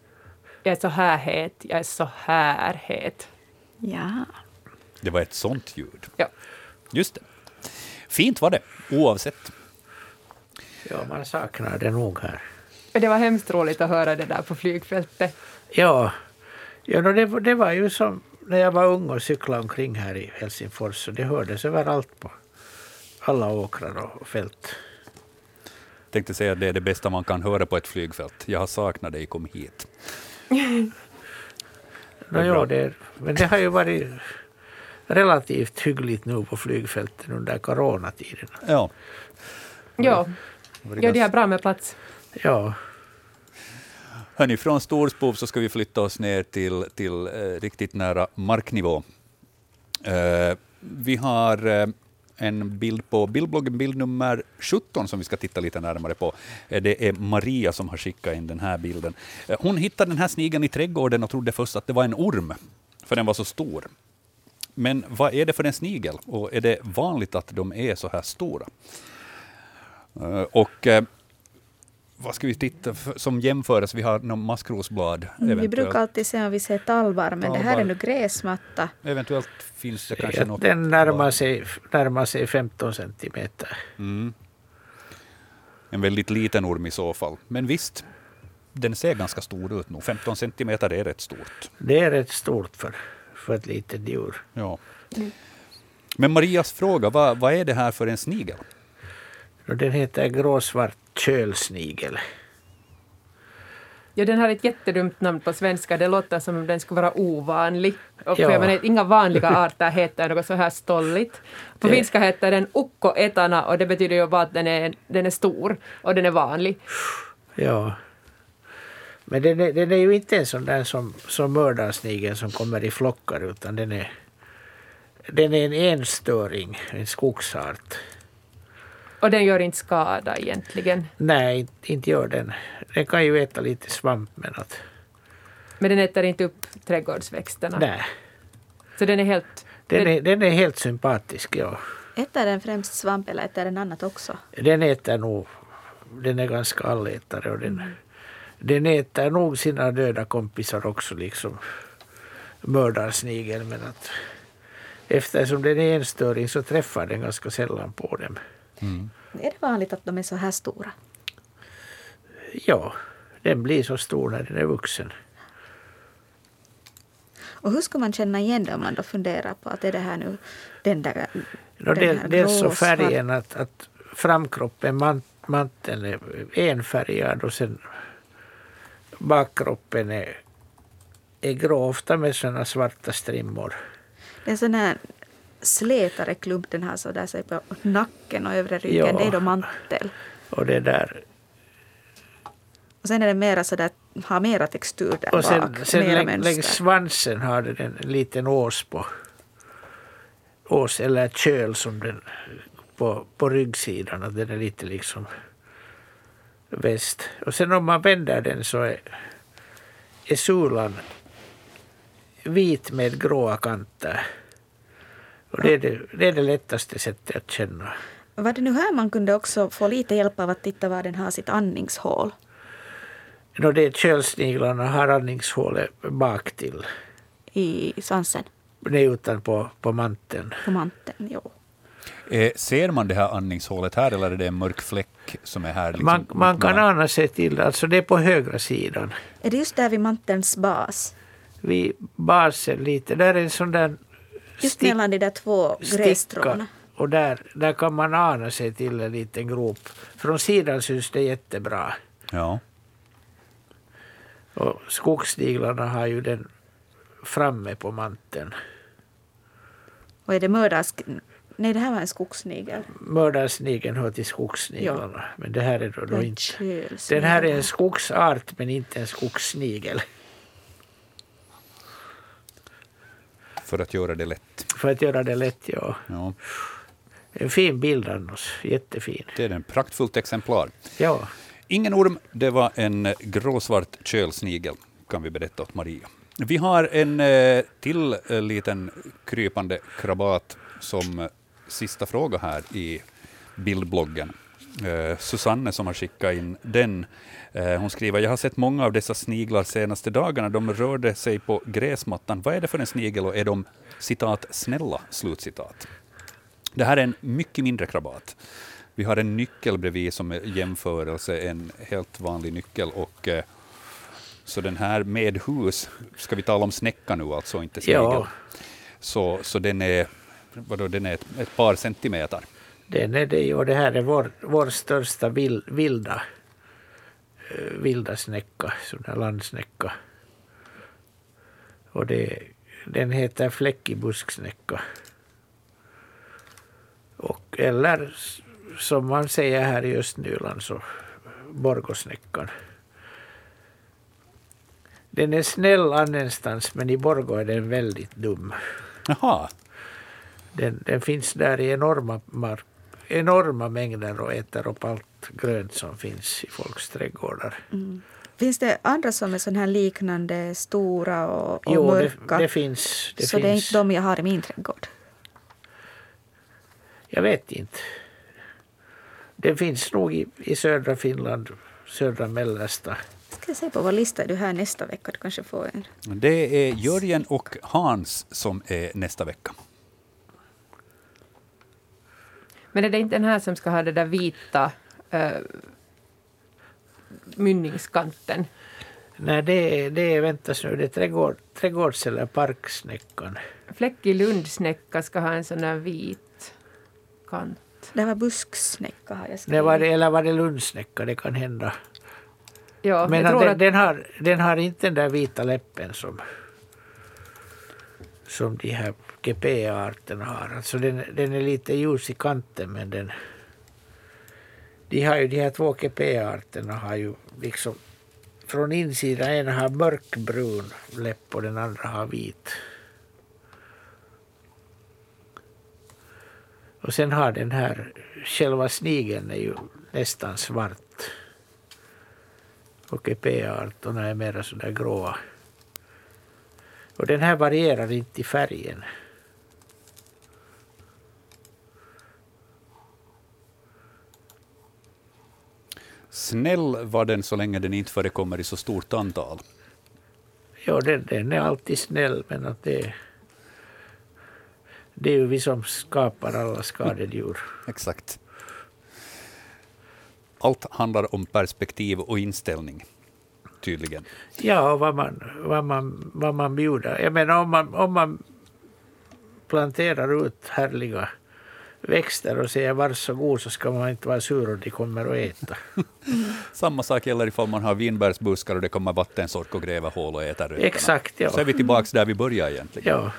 jag är så här het, jag är så här het. Ja. Det var ett sånt ljud. Ja. Just det. Fint var det, oavsett. Ja, man saknar det nog här. Det var hemskt roligt att höra det där på flygfältet. Ja, ja det, var- det var ju som när jag var ung och cyklade omkring här i Helsingfors. Så det hördes överallt på alla åkrar och fält. Tänkte säga att det är det bästa man kan höra på ett flygfält. Jag har saknat dig, kom hit. Det ja, det, men det har ju varit relativt hyggligt nu på flygfälten under coronatiden. Ja, Ja, ja det är bra med plats. Ja, Hörni, från Storspov så ska vi flytta oss ner till, till eh, riktigt nära marknivå. Eh, vi har eh, en bild på bildbloggen, bild nummer 17, som vi ska titta lite närmare på. Eh, det är Maria som har skickat in den här bilden. Eh, hon hittade den här snigeln i trädgården och trodde först att det var en orm, för den var så stor. Men vad är det för en snigel? Och är det vanligt att de är så här stora? Eh, och vad ska vi titta för, som jämförelse? Vi har någon maskrosblad. Vi eventuellt. brukar alltid säga om vi ser talbar, men det här är Talbar. nu gräsmatta. Eventuellt finns det kanske ja, något. den närmar sig, närmar sig 15 centimeter. Mm. En väldigt liten orm i så fall. Men visst, den ser ganska stor ut nu. 15 centimeter är rätt stort. Det är rätt stort för, för ett litet djur. Ja. Men Marias fråga, vad, vad är det här för en snigel? Den heter gråsvart kölsnigel. Ja, den har ett jättedumt namn på svenska. Det låter som om den skulle vara ovanlig. Och Ja. jag menar, inga vanliga arter heter något så här stolligt. På Det- finska heter den ukko etana och det betyder ju bara att den är, den är stor och den är vanlig. Ja. Men den är, den är ju inte en sån där som, som mördarsnigeln som kommer i flockar utan den är, den är en enstöring, en skogsart. Och den gör inte skada egentligen. Nej, inte, gör den. Den kan ju äta lite svamp men att Men den äter inte upp trädgårdsväxterna. nej. Så den är helt... Den är, den är helt sympatisk, ja. Äter den främst svamp eller äter den annat också? Den äter nog, den är ganska allätare och den, den äter nog sina döda kompisar också liksom mördarsnigel men att eftersom den är enstöring så träffar den ganska sällan på dem. Är det vanligt att de är så här stora? Ja, den blir så stor när den är vuxen. Och hur ska man känna igen det om man då funderar på att är det här nu den där... No, den här dels så färgen att, att framkroppen, man, manteln är enfärgad och sen bakkroppen är, är grå, ofta med sådana svarta strimmor. Det är sån här slätare klump den har så där sig på nacken och övre ryggen. Ja. Det är då mantel. Och det där Och sen är det mera så där, har mera textur där Och bak. sen, sen mera läng, längs svansen har den en liten ås på. Ås eller köl som den på, på ryggsidan. Att den är lite liksom väst. Och sen om man vänder den så är, är sulan vit med gråa kanter. Och det är det, det är det lättaste sättet att känna. Var det nu här man kunde också få lite hjälp av att titta var den har sitt andningshål? Nå, det är kölsniglarna har andningshålet bak till. I svansen, Nej, utan på, på manteln. på manteln. Jo. Eh, ser man det här andningshålet här eller är det en mörk fläck som är här? Liksom, Man, man kan man- ana sig till, alltså det är på högra sidan. Är det just där vid mantelns bas? Vid basen lite, där är en sån där Just mellan de där två grässtråna. Och där, där kan man ana sig till en liten grop. Från sidan syns det jättebra. Ja. Och skogssniglarna har ju den framme på manteln. Och är det mördarsk... Nej, det här var en skogssnigel. Mördarsnigeln hör till skogssniglarna. Men det här är då, då inte. Den här är en skogsart men inte en skogssnigel. För att göra det lätt. För att göra det lätt, ja. Ja, En fin bild annars. Jättefin. det är ett praktfullt exemplar. Ja. Ingen orm, det var en gråsvart kölsnigel, kan vi berätta åt Maria. Vi har en eh, till eh, liten krypande krabat som eh, sista fråga här i bildbloggen. Eh, Susanne som har skickat in den. Eh, hon skriver, jag har sett många av dessa sniglar senaste dagarna. De rörde sig på gräsmattan. Vad är det för en snigel och är de citat snälla? Slutcitat. Det här är en mycket mindre krabat. Vi har en nyckel bredvid som är jämförelse, en helt vanlig nyckel. Och, eh, så den här med hus, ska vi tala om snäcka nu alltså, inte snigel? Ja. Så, så den är, vadå, den är ett, ett par centimeter. Den är det. Och det här är vår, vår största vil, vilda, eh, vilda snäcka, sån landsnäcka. Och det, den heter fläckibusksnäcka. Och, eller som man säger här i Östnyland så Borgosnäckan. Den är snäll annanstans men i Borgå är den väldigt dum. Jaha, Den, den finns där i enorma, mark, enorma mängder och äter upp allt grönt som finns i folks trädgårdar. Finns det andra som är sån här liknande stora och, och Jo, det, mörka? det finns. Det så det är finns. inte de jag har i min trädgård? Jag vet inte. Det finns nog i, i södra Finland, södra mellersta. Ska jag se på vad lista är du här nästa vecka? Du kanske får en. det är Jörgen och Hans som är nästa vecka. Men är det inte den här som ska ha det där vita uh, mynningskanten? Nej, det är, det är väntas nu, det är trädgård, trädgårds eller parksnäckan. Fläckig lundsnäcka ska ha en sån där vit kant. Det var busksnäcka har jag skrivit. var det, eller var det lundsnäcka, det kan hända. Ja, Men jag att tror den, att, den, har, den har inte den där vita läppen som, som de här GP-arterna har. Alltså den, den är lite ljus i kanten men den... De, har ju, de här två kp-arterna har ju liksom från insidan, en har mörkbrun läpp och den andra har vit. Och sen har den här, själva snigeln är ju nästan svart. Och GP-arterna är mera sådär gråa. Och den här varierar inte i färgen. Snäll var den så länge den inte förekommer i så stort antal. Ja, den, den är alltid snäll men att det, det är ju vi som skapar alla skadedjur. Exakt. Allt handlar om perspektiv och inställning, tydligen. Ja, och vad man, vad man, vad man bjuder. Jag menar om man, om man planterar ut härliga växter och säger varsågod så ska man inte vara sur och de kommer att äta. Samma sak gäller ifall man har vinbärsbuskar och det kommer vattensork och gräver hål och äter rötterna. Exakt, ja. Så är vi tillbaka där vi började egentligen. Ja,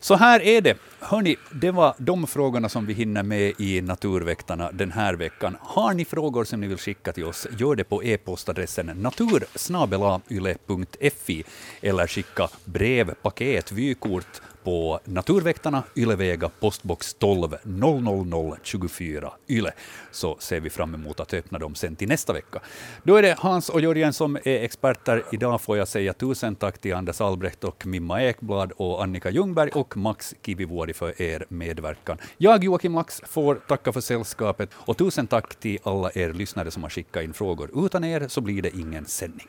Så här är det. Hörni, det var de frågorna som vi hinner med i Naturväktarna den här veckan. Har ni frågor som ni vill skicka till oss, gör det på e-postadressen natursnabelayle.fi eller skicka brev, paket, vykort på Naturväktarna, Ylevega, postbox 12 00024 Yle, så ser vi fram emot att öppna dem sen till nästa vecka. Då är det Hans och Jörgen som är experter. Idag får jag säga tusen tack till Anders Albrecht och Mimma Ekblad och Annika Ljungberg och Max Kivivuori för er medverkan. Jag, Joakim Lax, får tacka för sällskapet och tusen tack till alla er lyssnare som har skickat in frågor. Utan er så blir det ingen sändning.